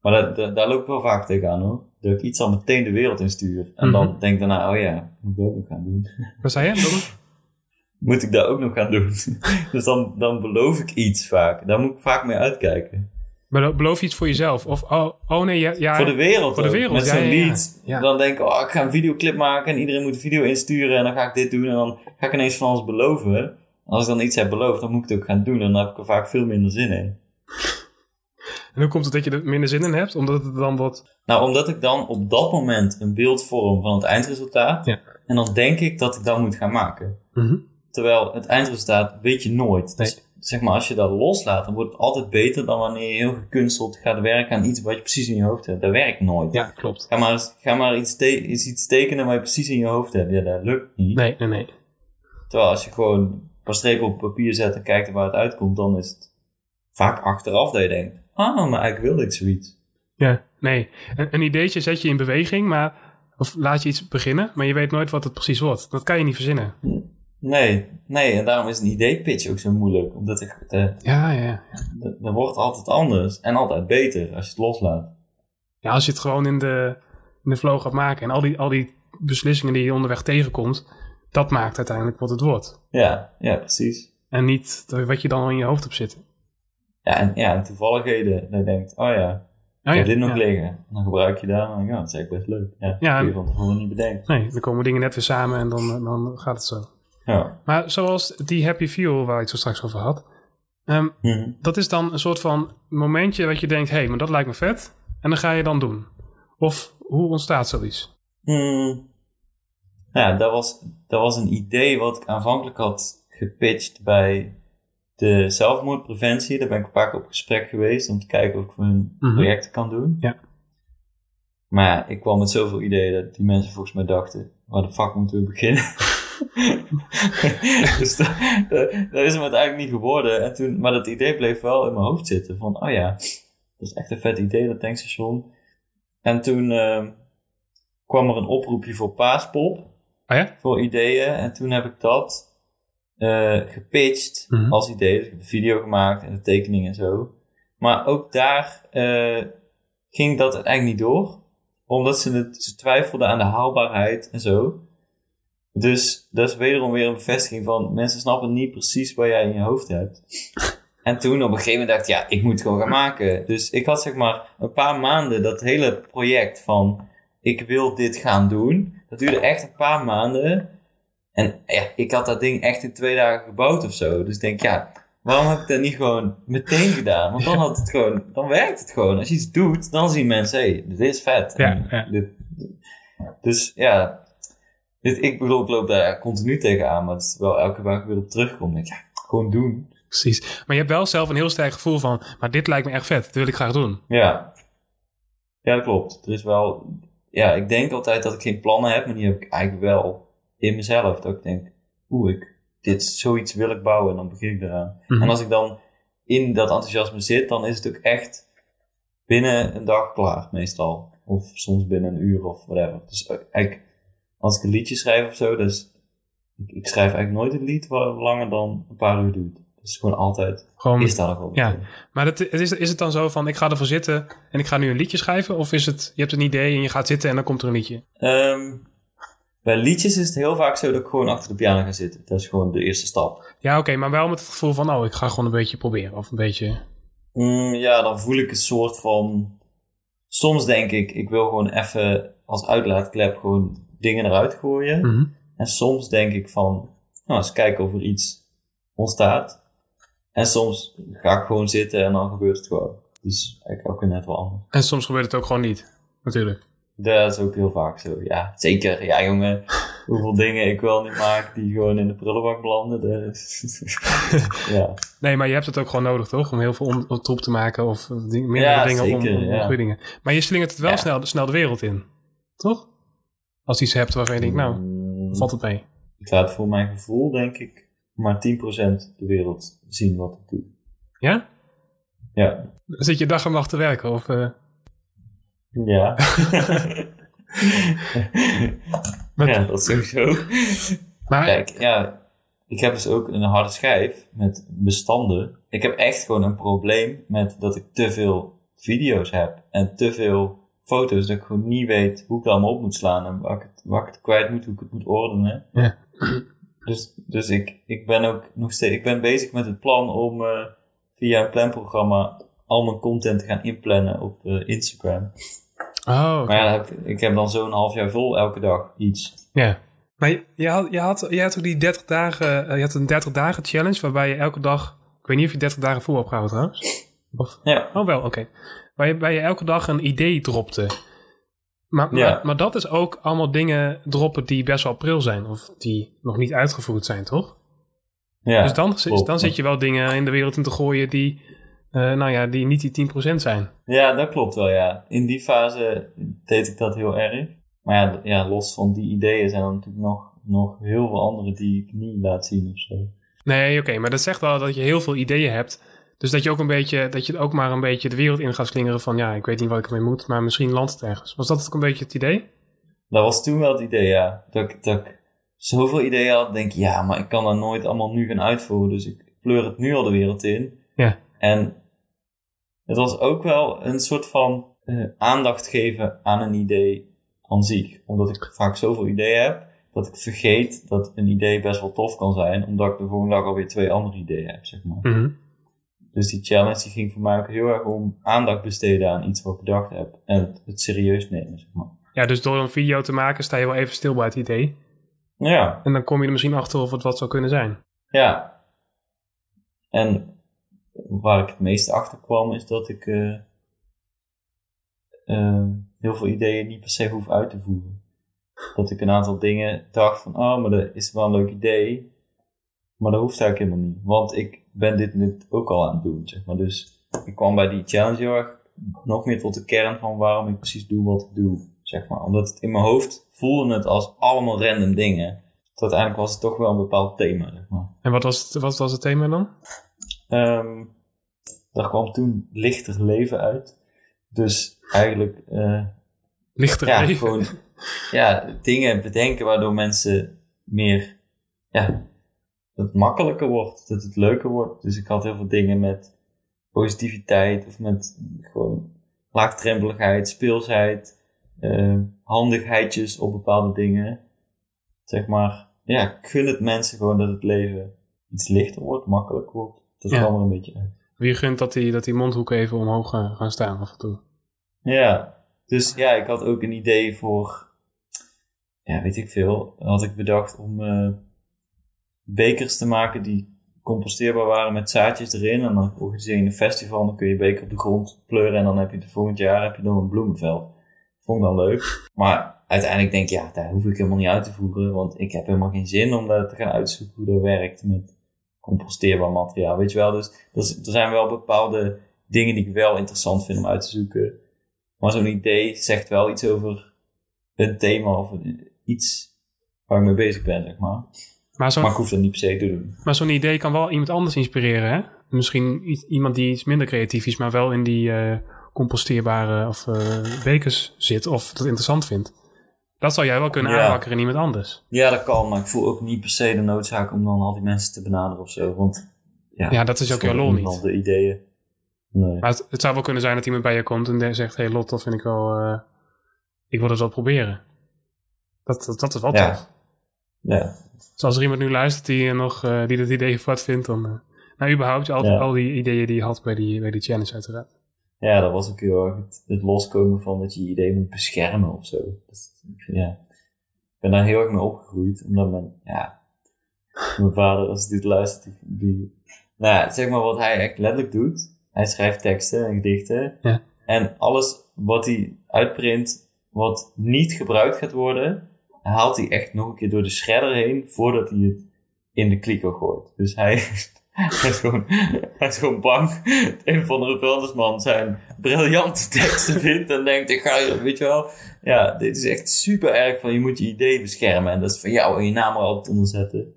[SPEAKER 1] Maar daar, daar, daar loop ik wel vaak tegenaan hoor. Dat ik iets al meteen de wereld in stuur. En dan
[SPEAKER 2] Mhm.
[SPEAKER 1] denk ik daarna, oh ja, moet ik dat ook nog gaan doen.
[SPEAKER 2] Wat zei je? Dat-
[SPEAKER 1] moet ik dat ook nog gaan doen? dus dan, dan beloof ik iets vaak. Daar moet ik vaak mee uitkijken.
[SPEAKER 2] Belo- Beloof je iets voor jezelf? Of, oh, oh nee, ja, ja
[SPEAKER 1] voor de wereld
[SPEAKER 2] voor de wereld,
[SPEAKER 1] Met zo'n
[SPEAKER 2] ja, ja.
[SPEAKER 1] lied.
[SPEAKER 2] Ja.
[SPEAKER 1] Dan denk ik, oh, ik ga een videoclip maken en iedereen moet een video insturen en dan ga ik dit doen. En dan ga ik ineens van alles beloven. En als ik dan iets heb beloofd, dan moet ik het ook gaan doen. En dan heb ik er vaak veel minder zin in.
[SPEAKER 2] En hoe komt het dat je er minder zin in hebt? Omdat het dan wat...
[SPEAKER 1] Nou, omdat ik dan op dat moment een beeld vorm van het eindresultaat.
[SPEAKER 2] Ja.
[SPEAKER 1] En dan denk ik dat ik dat moet gaan maken.
[SPEAKER 2] Mhm.
[SPEAKER 1] Terwijl het eindresultaat weet je nooit.
[SPEAKER 2] Nee.
[SPEAKER 1] Dus zeg maar, als je dat loslaat, dan wordt het altijd beter dan wanneer je heel gekunsteld gaat werken aan iets wat je precies in je hoofd hebt. Dat werkt nooit.
[SPEAKER 2] Ja, klopt.
[SPEAKER 1] Ga maar, eens- ga maar iets, te- iets tekenen wat je precies in je hoofd hebt. Ja, dat lukt niet.
[SPEAKER 2] Nee, nee, nee.
[SPEAKER 1] Terwijl als je gewoon een paar strepen op papier zet en kijkt waar het uitkomt, dan is het vaak achteraf dat je denkt, ah, maar eigenlijk wilde ik zoiets.
[SPEAKER 2] Ja, nee. Een, een ideetje zet je in beweging, maar... Of laat je iets beginnen, maar je weet nooit wat het precies wordt. Dat kan je niet verzinnen.
[SPEAKER 1] Nee, nee, en daarom is een idee-pitch ook zo moeilijk. Omdat het, eh,
[SPEAKER 2] Ja, ja, ja.
[SPEAKER 1] wordt altijd anders en altijd beter als je het loslaat.
[SPEAKER 2] Ja, als je het gewoon in de, in de flow gaat maken en al die, al die beslissingen die je onderweg tegenkomt, dat maakt uiteindelijk wat het wordt.
[SPEAKER 1] Ja, ja, precies.
[SPEAKER 2] En niet wat je dan in je hoofd hebt zitten.
[SPEAKER 1] Ja, en, ja, en toevalligheden. Dat je denkt, oh ja,
[SPEAKER 2] Oh
[SPEAKER 1] ik
[SPEAKER 2] ja,
[SPEAKER 1] heb dit nog
[SPEAKER 2] ja.
[SPEAKER 1] liggen. En dan gebruik je daar en oh, dat is eigenlijk best leuk. Ja,
[SPEAKER 2] Ja,
[SPEAKER 1] kun je van tevoren niet bedenken.
[SPEAKER 2] Nee, dan komen dingen net weer samen en dan, dan gaat het zo.
[SPEAKER 1] Ja.
[SPEAKER 2] Maar zoals die happy feel waar ik het zo straks over had. ehm,
[SPEAKER 1] Mhm.
[SPEAKER 2] dat is dan een soort van momentje wat je denkt, hé, hey, maar dat lijkt me vet. En dan ga je dan doen. Of hoe ontstaat zoiets?
[SPEAKER 1] Hmm. Ja, dat was, dat was een idee wat ik aanvankelijk had gepitcht bij de zelfmoordpreventie. Daar ben ik een paar keer op gesprek geweest om te kijken of ik voor hun
[SPEAKER 2] Mhm.
[SPEAKER 1] projecten kan doen.
[SPEAKER 2] Ja.
[SPEAKER 1] Maar ja, ik kwam met zoveel ideeën dat die mensen volgens mij dachten, waar de fuck moeten we beginnen? dus dat, dat- dat is hem uiteindelijk niet geworden. En toen, maar dat idee bleef wel in mijn hoofd zitten. Van, oh ja, dat is echt een vet idee, dat tankstation. En toen ehm, kwam er een oproepje voor Paaspop,
[SPEAKER 2] Oh ja?
[SPEAKER 1] voor ideeën. En toen heb ik dat eh, gepitcht
[SPEAKER 2] Mhm.
[SPEAKER 1] als idee. Dus ik heb een video gemaakt en de tekening en zo. Maar ook daar eh, ging dat uiteindelijk niet door. Omdat ze, het, ze twijfelden aan de haalbaarheid en zo. Dus dat is wederom weer een bevestiging van mensen snappen niet precies wat jij in je hoofd hebt. En toen op een gegeven moment dacht ik, ja, ik moet het gewoon gaan maken. Dus ik had zeg maar een paar maanden dat hele project van ik wil dit gaan doen. Dat duurde echt een paar maanden. En ja, ik had dat ding echt in twee dagen gebouwd of zo. Dus ik denk, ja, waarom heb ik dat niet gewoon meteen gedaan? Want dan had het gewoon, dan werkt het gewoon. Als je iets doet, dan zien mensen, hé, hey, dit is vet.
[SPEAKER 2] Ja.
[SPEAKER 1] Dit, dus ja, dit, ik bedoel, ik loop daar continu tegenaan, maar het is wel elke ik weer op terugkom. Denk ik, ja, gewoon doen.
[SPEAKER 2] Precies. Maar je hebt wel zelf een heel sterk gevoel van, maar dit lijkt me echt vet. Dat wil ik graag doen.
[SPEAKER 1] Ja. Ja, dat klopt. Er is wel, ja, ik denk altijd dat ik geen plannen heb, maar die heb ik eigenlijk wel in mezelf. Dat ik denk, oeh, ik, dit, zoiets wil ik bouwen en dan begin ik eraan.
[SPEAKER 2] Mhm.
[SPEAKER 1] En als ik dan in dat enthousiasme zit, dan is het ook echt binnen een dag klaar, meestal. Of soms binnen een uur of whatever. Dus eh, eigenlijk, als ik een liedje schrijf of zo, dus ik, ik schrijf eigenlijk nooit een lied wat langer dan een paar uur duurt. Dus gewoon altijd,
[SPEAKER 2] Gewoon,
[SPEAKER 1] is dat nog wel.
[SPEAKER 2] ja. Maar het, het is, is het dan zo van, ik ga ervoor zitten en ik ga nu een liedje schrijven? Of is het, je hebt een idee en je gaat zitten en dan komt er een liedje?
[SPEAKER 1] Ehm, bij liedjes is het heel vaak zo dat ik gewoon achter de piano ga zitten. Dat is gewoon de eerste stap.
[SPEAKER 2] Ja, oké, maar wel met het gevoel van, oh, ik ga gewoon een beetje proberen. Of een beetje,
[SPEAKER 1] Mm, ja, dan voel ik een soort van. Soms denk ik, ik wil gewoon even als uitlaatklep gewoon dingen eruit gooien.
[SPEAKER 2] Mhm.
[SPEAKER 1] En soms denk ik van, nou, eens kijken of er iets ontstaat. En soms ga ik gewoon zitten en dan gebeurt het gewoon. Dus eigenlijk ook net wel anders.
[SPEAKER 2] En soms gebeurt het ook gewoon niet, natuurlijk.
[SPEAKER 1] Dat is ook heel vaak zo. Ja, zeker. Ja, jongen. hoeveel dingen ik wel niet maak die gewoon in de prullenbak belanden. Dus, ja.
[SPEAKER 2] Nee, maar je hebt het ook gewoon nodig, toch? Om heel veel om, om troep te maken of ding, meerdere
[SPEAKER 1] Ja,
[SPEAKER 2] dingen om,
[SPEAKER 1] zeker,
[SPEAKER 2] om, om
[SPEAKER 1] ja.
[SPEAKER 2] goede dingen. Maar je slingert het wel snel, snel de wereld in, toch? Als je iets hebt waarvan je denkt, nou,
[SPEAKER 1] Mm,
[SPEAKER 2] valt het mee.
[SPEAKER 1] Ik laat voor mijn gevoel, denk ik, maar 10% de wereld zien wat ik doe.
[SPEAKER 2] Ja?
[SPEAKER 1] Ja.
[SPEAKER 2] Zit je dag en nacht te werken? Of, eh,
[SPEAKER 1] Ja.
[SPEAKER 2] Met-
[SPEAKER 1] ja, dat sowieso.
[SPEAKER 2] maar
[SPEAKER 1] Kijk, ja, ik heb dus ook een harde schijf met bestanden. Ik heb echt gewoon een probleem met dat ik te veel video's heb en te veel foto's, dat ik gewoon niet weet hoe ik het allemaal op moet slaan en waar ik het, waar ik het kwijt moet, hoe ik het moet ordenen.
[SPEAKER 2] Ja.
[SPEAKER 1] Dus, dus ik, ik ben ook nog steeds, ik ben bezig met het plan om eh, via een planprogramma al mijn content te gaan inplannen op eh, Instagram.
[SPEAKER 2] oh.
[SPEAKER 1] Maar ja, heb ik, ik heb dan zo'n half jaar vol elke dag iets.
[SPEAKER 2] Ja. Maar je, je had, je, had, je had ook die 30 dagen, eh, je had een 30 dagen challenge waarbij je elke dag, ik weet niet of je 30 dagen vol hebt gehouden trouwens. Of,
[SPEAKER 1] Ja,
[SPEAKER 2] oh wel, oké. Waar je, waar je elke dag een idee dropte. Maar,
[SPEAKER 1] Ja.
[SPEAKER 2] maar, maar dat is ook allemaal dingen droppen die best wel pril zijn. Of die nog niet uitgevoerd zijn, toch?
[SPEAKER 1] ja.
[SPEAKER 2] dus dan,
[SPEAKER 1] klopt.
[SPEAKER 2] dan zit je wel dingen in de wereld in te gooien die, eh, nou ja, die niet die 10% zijn.
[SPEAKER 1] Ja, dat klopt wel, ja. In die fase deed ik dat heel erg. Maar ja, ja los van die ideeën zijn er natuurlijk nog, nog heel veel andere die ik niet laat zien of zo.
[SPEAKER 2] Nee, oké, maar dat zegt wel dat je heel veel ideeën hebt. Dus dat je ook een beetje, dat je ook maar een beetje de wereld in gaat slingeren van, ja, ik weet niet wat ik ermee moet, maar misschien landt het ergens. Was dat ook een beetje het idee?
[SPEAKER 1] Dat was toen wel het idee, ja. Dat ik, dat ik zoveel ideeën had, denk ik, ja, maar ik kan dat nooit allemaal nu gaan uitvoeren. Dus ik pleur het nu al de wereld in.
[SPEAKER 2] Ja.
[SPEAKER 1] En het was ook wel een soort van eh, aandacht geven aan een idee aan zich. Omdat ik vaak zoveel ideeën heb, dat ik vergeet dat een idee best wel tof kan zijn. Omdat ik de volgende dag alweer twee andere ideeën heb, zeg maar.
[SPEAKER 2] Mhm.
[SPEAKER 1] Dus die challenge die ging voor mij ook heel erg om aandacht besteden aan iets wat ik bedacht heb. En het, het serieus nemen, zeg maar.
[SPEAKER 2] Ja, dus door een video te maken sta je wel even stil bij het idee.
[SPEAKER 1] Ja,
[SPEAKER 2] En dan kom je er misschien achter of het wat zou kunnen zijn.
[SPEAKER 1] ja. En waar ik het meest achter kwam is dat ik eh, eh, heel veel ideeën niet per se hoef uit te voeren. Dat ik een aantal dingen dacht van, oh, maar dat is wel een leuk idee. Maar dat hoeft eigenlijk helemaal niet. Want ik ben dit net ook al aan het doen, maar. Dus ik kwam bij die challenge heel nog meer tot de kern van waarom ik precies doe wat ik doe, zeg maar. Omdat het in mijn hoofd voelde het als allemaal random dingen. Tot uiteindelijk was het toch wel een bepaald thema.
[SPEAKER 2] En wat was het, wat was het thema dan?
[SPEAKER 1] Ehm daar kwam toen lichter leven uit. Dus eigenlijk, eh,
[SPEAKER 2] Lichter
[SPEAKER 1] ja,
[SPEAKER 2] leven?
[SPEAKER 1] gewoon ja, dingen bedenken waardoor mensen meer, ja, dat het makkelijker wordt, dat het leuker wordt. Dus ik had heel veel dingen met positiviteit of met gewoon laagdrempeligheid, speelsheid, eh, handigheidjes op bepaalde dingen. Zeg maar, ja, gun het mensen gewoon dat het leven iets lichter wordt, makkelijker wordt. Dat
[SPEAKER 2] Ja.
[SPEAKER 1] kwam er een beetje uit.
[SPEAKER 2] Wie gunt dat die, dat die mondhoeken even omhoog gaan, gaan staan af en toe?
[SPEAKER 1] Ja, dus ja, ik had ook een idee voor, ja, weet ik veel, had ik bedacht om eh, bekers te maken die composteerbaar waren met zaadjes erin. En dan organiseer je een festival, dan kun je beker op de grond pleuren en dan heb je het volgend jaar heb je dan een bloemenveld. Vond ik dan leuk. Maar uiteindelijk denk ik, ja, daar hoef ik helemaal niet uit te voeren, want ik heb helemaal geen zin om dat te gaan uitzoeken hoe dat werkt met composteerbaar materiaal, weet je wel. Dus er er zijn wel bepaalde dingen die ik wel interessant vind om uit te zoeken. Maar zo'n idee zegt wel iets over een thema of een- iets waar ik mee bezig ben, zeg maar.
[SPEAKER 2] Maar
[SPEAKER 1] ik hoef dat niet per se te doen.
[SPEAKER 2] maar zo'n idee kan wel iemand anders inspireren, hè? Misschien iets- iemand die iets minder creatief is, maar wel in die eh, composteerbare of eh, bekers zit of dat interessant vindt. Dat zou jij wel kunnen
[SPEAKER 1] Ja.
[SPEAKER 2] aanwakkeren en iemand anders.
[SPEAKER 1] Ja, dat kan, maar ik voel ook niet per se de noodzaak om dan al die mensen te benaderen of zo. Want ja,
[SPEAKER 2] Ja, dat is ook jouw
[SPEAKER 1] gewoon
[SPEAKER 2] lol niet.
[SPEAKER 1] De ideeën. Nee.
[SPEAKER 2] Maar het, het zou wel kunnen zijn dat iemand bij je komt en zegt: Hey Lot, dat vind ik wel. eh, ik wil het wel proberen. Dat, dat, dat is wel
[SPEAKER 1] Ja.
[SPEAKER 2] tof.
[SPEAKER 1] Ja,
[SPEAKER 2] Dus als er iemand nu luistert die, nog, eh, die dat idee wat vindt, dan. eh, nou, überhaupt al,
[SPEAKER 1] Ja.
[SPEAKER 2] al die ideeën die je had bij die, bij die challenge, uiteraard.
[SPEAKER 1] Ja, dat was ook heel erg het, het loskomen van dat je je idee moet beschermen of zo. Vind- ja. Ik ben daar heel erg mee opgegroeid, omdat mijn, ja, mijn vader, als hij dit luistert, die, die nou ja, zeg maar wat hij echt letterlijk doet. Hij schrijft teksten en gedichten.
[SPEAKER 2] Ja.
[SPEAKER 1] En alles wat hij uitprint, wat niet gebruikt gaat worden, haalt hij echt nog een keer door de shredder heen voordat hij het in de kliko gooit. Dus hij, hij, is, gewoon, hij is gewoon bang. Een of andere vuilnisman zijn briljante teksten vindt en denkt, ik ga, weet je wel. Ja, dit is echt super erg van je moet je idee beschermen en dat is van jou en je naam er altijd onder zetten.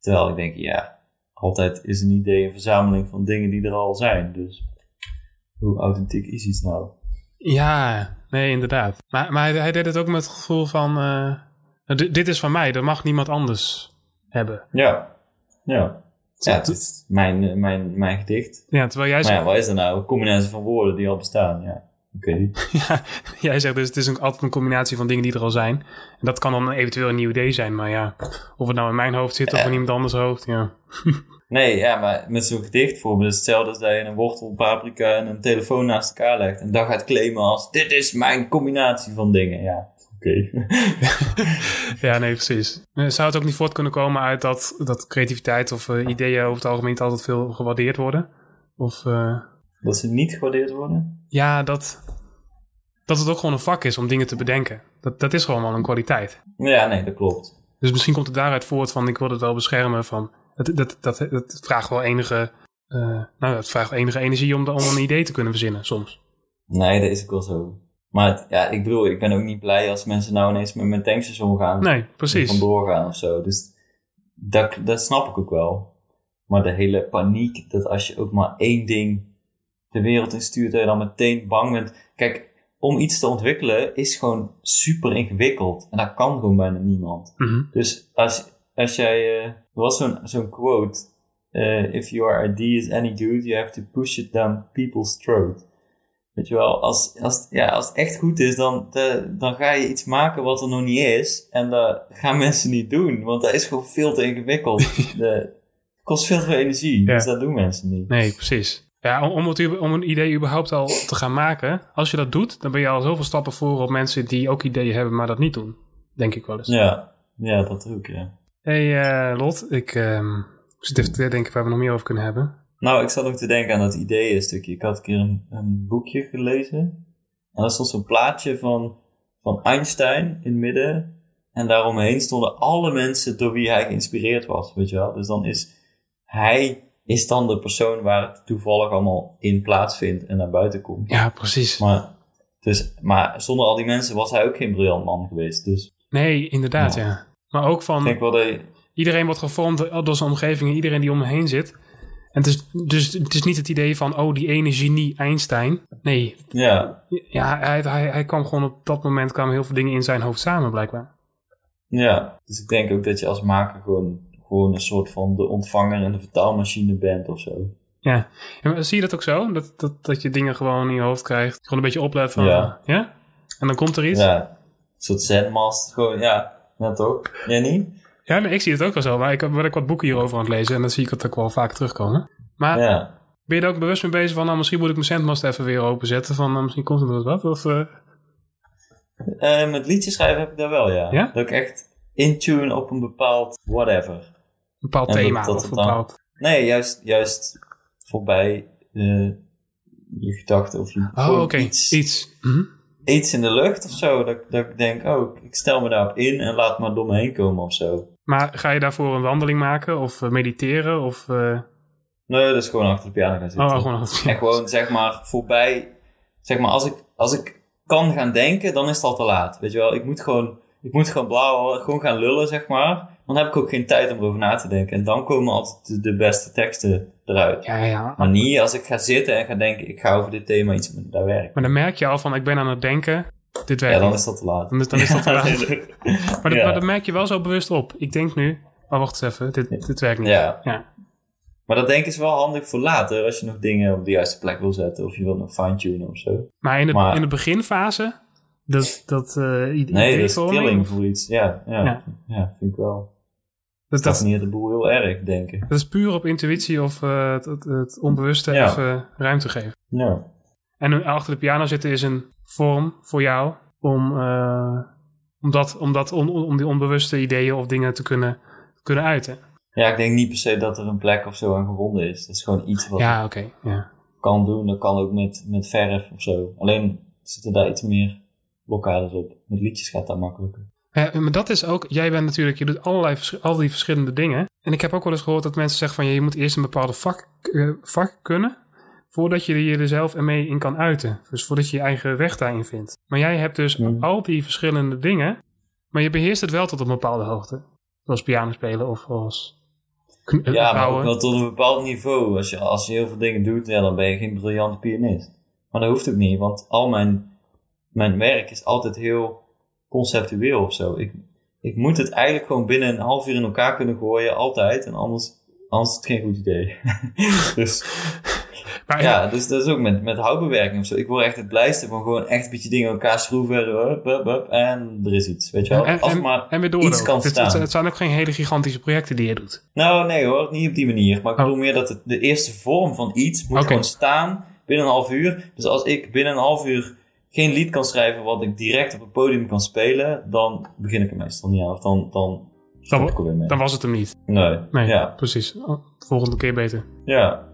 [SPEAKER 1] Terwijl ik denk, ja, altijd is een idee een verzameling van dingen die er al zijn. Dus hoe authentiek is iets nou?
[SPEAKER 2] Ja, nee, inderdaad. Maar, maar hij, hij deed het ook met het gevoel van, eh, dit, dit is van mij, dat mag niemand anders hebben.
[SPEAKER 1] Ja, ja. Ja, het is mijn, eh, mijn, mijn gedicht.
[SPEAKER 2] Ja, terwijl jij
[SPEAKER 1] Maar ja,
[SPEAKER 2] zegt,
[SPEAKER 1] wat is er nou? Een combinatie van woorden die al bestaan. Ja, oké.
[SPEAKER 2] ja, jij zegt dus het is een, altijd een combinatie van dingen die er al zijn. En dat kan dan eventueel een nieuw idee zijn, maar ja, of het nou in mijn hoofd zit of in iemand anders hoofd, ja.
[SPEAKER 1] Nee, ja, maar met zo'n gedicht bijvoorbeeld is het hetzelfde als dat je een wortel, paprika en een telefoon naast elkaar legt. En dan gaat claimen als, dit is mijn combinatie van dingen. Ja, oké.
[SPEAKER 2] Ja, nee, precies. Eh, Zou het ook niet voort kunnen komen uit dat, dat creativiteit of eh, ideeën over het algemeen niet altijd veel gewaardeerd worden? Of eh,
[SPEAKER 1] dat ze niet gewaardeerd worden?
[SPEAKER 2] ja, dat, dat het ook gewoon een vak is om dingen te bedenken. Dat, dat is gewoon wel een kwaliteit.
[SPEAKER 1] Ja, nee, dat klopt.
[SPEAKER 2] Dus misschien komt het daaruit voort van ik wil het wel beschermen van... Dat, dat, dat, dat vraagt wel enige... nou, het vraagt wel enige energie om, de- om een idee te kunnen verzinnen soms.
[SPEAKER 1] Nee, dat is ook wel zo. Maar het- ja, ik bedoel, ik ben ook niet blij als mensen nou ineens met mijn tankstation gaan.
[SPEAKER 2] Nee, precies.
[SPEAKER 1] vandoor gaan of zo. Dus dat, dat snap ik ook wel. Maar de hele paniek, dat als je ook maar één ding de wereld in stuurt, dat je dan meteen bang bent. Kijk, om iets te ontwikkelen is gewoon super ingewikkeld. En dat kan gewoon bijna niemand.
[SPEAKER 2] Mhm.
[SPEAKER 1] Dus als, als jij, eh, er was zo'n zo'n quote, eh, if your idea is any good, you have to push it down people's throat. Weet je wel, als, als, ja, als het echt goed is, dan, dan ga je iets maken wat er nog niet is. En dat gaan mensen niet doen, want dat is gewoon veel te ingewikkeld. De, het kost veel te veel energie,
[SPEAKER 2] Ja.
[SPEAKER 1] dus dat doen mensen niet.
[SPEAKER 2] Nee, precies. Ja, om, om, het, om een idee überhaupt al te gaan maken, als je dat doet, dan ben je al zoveel stappen voor op mensen die ook ideeën hebben, maar dat niet doen. Denk ik wel eens.
[SPEAKER 1] Ja, ja dat ook, ja.
[SPEAKER 2] hey, eh, Lot, ik, ik zit even te denken waar we nog meer over kunnen hebben.
[SPEAKER 1] Nou, ik zat ook te denken aan dat ideeën-stukje. Ik had een keer een, een boekje gelezen. En daar stond zo'n plaatje van, van Einstein in het midden. En daaromheen stonden alle mensen door wie hij geïnspireerd was, weet je wel. Dus dan is hij is dan de persoon waar het toevallig allemaal in plaatsvindt en naar buiten komt.
[SPEAKER 2] Ja, precies.
[SPEAKER 1] Maar, dus, maar zonder al die mensen was hij ook geen briljant man geweest. Dus
[SPEAKER 2] Nee, inderdaad,
[SPEAKER 1] Ja.
[SPEAKER 2] ja. Maar ook
[SPEAKER 1] ik
[SPEAKER 2] van,
[SPEAKER 1] denk wel dat je,
[SPEAKER 2] iedereen wordt gevormd door zijn omgeving en iedereen die om me heen zit. En het is, dus het is niet het idee van, oh, die ene genie Einstein. Nee,
[SPEAKER 1] ja,
[SPEAKER 2] ja, hij, hij, hij kwam gewoon op dat moment kwamen heel veel dingen in zijn hoofd samen, blijkbaar.
[SPEAKER 1] Ja, dus ik denk ook dat je als maker gewoon, gewoon een soort van de ontvanger en de vertaalmachine bent of zo.
[SPEAKER 2] Ja. Ja, maar zie je dat ook zo? Dat, dat, dat je dingen gewoon in je hoofd krijgt. Gewoon een beetje oplet van,
[SPEAKER 1] Ja.
[SPEAKER 2] ja? En dan komt er iets.
[SPEAKER 1] Ja, een soort zenmast, gewoon, ja, ja toch? Jij niet?
[SPEAKER 2] Ja, nee, ik zie het ook wel zo. Maar ik ben ook wat boeken hierover aan het lezen. En dan zie ik het ook wel vaak terugkomen. Maar
[SPEAKER 1] Ja.
[SPEAKER 2] ben je er ook bewust mee bezig van... Nou, misschien moet ik mijn zendmast even weer openzetten. Van, nou, misschien komt er wel wat. Of, Eh,
[SPEAKER 1] met liedjes schrijven heb ik dat wel, ja.
[SPEAKER 2] Ja?
[SPEAKER 1] Dat ik echt in tune op een bepaald whatever.
[SPEAKER 2] een bepaald
[SPEAKER 1] En dat-
[SPEAKER 2] thema.
[SPEAKER 1] dat
[SPEAKER 2] of
[SPEAKER 1] dan-. Nee, juist, juist voorbij eh, je gedachten of je
[SPEAKER 2] Oh,
[SPEAKER 1] Iets.
[SPEAKER 2] Mhm.
[SPEAKER 1] iets in de lucht of zo. Dat, dat ik denk, oh, ik stel me daarop in en laat maar door me heen komen of zo.
[SPEAKER 2] Maar ga je daarvoor een wandeling maken? Of eh, mediteren? Of... eh,
[SPEAKER 1] Nee, dat is gewoon achter de piano gaan zitten.
[SPEAKER 2] oh, gewoon...
[SPEAKER 1] En gewoon zeg maar voorbij. Zeg maar, als ik, als ik kan gaan denken, dan is het al te laat. Weet je wel, ik moet gewoon, ik moet gewoon blauw, gewoon gaan lullen, zeg maar. Dan heb ik ook geen tijd om erover na te denken. En dan komen altijd de, beste teksten eruit.
[SPEAKER 2] Ja, ja.
[SPEAKER 1] Maar niet als ik ga zitten en ga denken, ik ga over dit thema iets met dat werk.
[SPEAKER 2] Maar dan merk je al van, ik ben aan het denken. Dit werkt
[SPEAKER 1] Ja, dan is dat te laat.
[SPEAKER 2] Dan is, dan is dat te laat. Maar, dat, maar dat merk je wel zo bewust op. Ik denk nu, oh wacht eens even, dit, dit werkt niet.
[SPEAKER 1] Ja. Maar dat denk ik is wel handig voor later, als je nog dingen op de juiste plek wil zetten. Of je wilt nog fine-tunen of zo.
[SPEAKER 2] Maar in de,
[SPEAKER 1] Maar-
[SPEAKER 2] in de beginfase, dat, dat uh,
[SPEAKER 1] Nee, dat is killing voor iets. Ja, ja,
[SPEAKER 2] Ja.
[SPEAKER 1] ja. vind ik wel.
[SPEAKER 2] dat,
[SPEAKER 1] Dat niet de boel heel erg, denken.
[SPEAKER 2] dat is puur op intuïtie of eh, het, het, het onbewuste
[SPEAKER 1] Ja.
[SPEAKER 2] even ruimte geven.
[SPEAKER 1] Ja.
[SPEAKER 2] En achter de piano zitten is een vorm voor jou om, eh, om, dat, om, dat on- om die onbewuste ideeën of dingen te kunnen, kunnen uiten.
[SPEAKER 1] Ja, ik denk niet per se dat er een plek of zo aan gevonden is. Dat is gewoon iets wat
[SPEAKER 2] Ja, ja.
[SPEAKER 1] kan doen. Dat kan ook met, met verf of zo. Alleen zitten daar iets meer blokkades op. Met liedjes gaat dat makkelijker.
[SPEAKER 2] Ja, maar dat is ook, jij bent natuurlijk, je doet allerlei al die verschillende dingen. En ik heb ook wel eens gehoord dat mensen zeggen van, ja, je moet eerst een bepaalde vak, eh, vak kunnen, voordat je je er zelf ermee in kan uiten. Dus voordat je je eigen weg daarin vindt. Maar jij hebt dus al die verschillende dingen, maar je beheerst het wel tot een bepaalde hoogte. Zoals piano spelen of als eh,
[SPEAKER 1] Ja, maar ook wel tot een bepaald niveau. Als je, als je heel veel dingen doet, ja, dan ben je geen briljante pianist. Maar dat hoeft ook niet, want al mijn, mijn werk is altijd heel conceptueel of zo. Ik, ik moet het eigenlijk gewoon binnen een half uur in elkaar kunnen gooien, altijd. En anders, anders is het geen goed idee. dus
[SPEAKER 2] Maar
[SPEAKER 1] ja, dus dat is ook met, met houtbewerking of zo. Ik word echt het blijste van gewoon echt een beetje dingen in elkaar schroeven. En er is iets, weet je wel.
[SPEAKER 2] en,
[SPEAKER 1] Als
[SPEAKER 2] en,
[SPEAKER 1] maar
[SPEAKER 2] en weer door.
[SPEAKER 1] iets kan
[SPEAKER 2] Het,
[SPEAKER 1] staan.
[SPEAKER 2] het zijn ook geen hele gigantische projecten die je doet.
[SPEAKER 1] Nou, nee hoor, niet op die manier. Maar ik
[SPEAKER 2] Oh.
[SPEAKER 1] bedoel meer dat het, de eerste vorm van iets moet gewoon staan binnen een half uur. Dus als ik binnen een half uur geen lied kan schrijven wat ik direct op het podium kan spelen, dan begin ik er meestal niet aan. Of dan, dan mee.
[SPEAKER 2] Dan was het hem niet.
[SPEAKER 1] Nee.
[SPEAKER 2] Nee,
[SPEAKER 1] Ja.
[SPEAKER 2] precies. Oh, volgende keer beter.
[SPEAKER 1] Ja.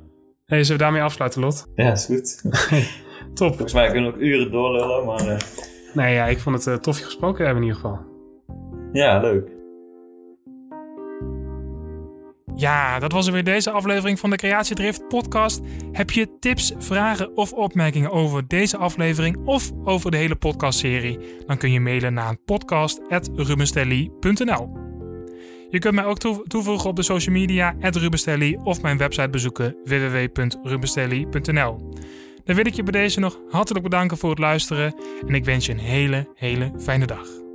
[SPEAKER 2] Hey, zullen we daarmee afsluiten, Lot?
[SPEAKER 1] ja, is goed.
[SPEAKER 2] Top.
[SPEAKER 1] Volgens mij kunnen we nog uren doorlullen, maar eh,
[SPEAKER 2] Nee, ja, ik vond het eh, tof je gesproken hebben in ieder geval.
[SPEAKER 1] ja, leuk.
[SPEAKER 2] Ja, dat was er weer deze aflevering van de Creatiedrift podcast. Heb je tips, vragen of opmerkingen over deze aflevering of over de hele podcastserie? Dan kun je mailen naar podcast.rubenstelly.nl Je kunt mij ook toe- toevoegen op de social media @rubenstelly of mijn website bezoeken www.rubenstelly.nl. Dan wil ik je bij deze nog hartelijk bedanken voor het luisteren en ik wens je een hele, hele fijne dag.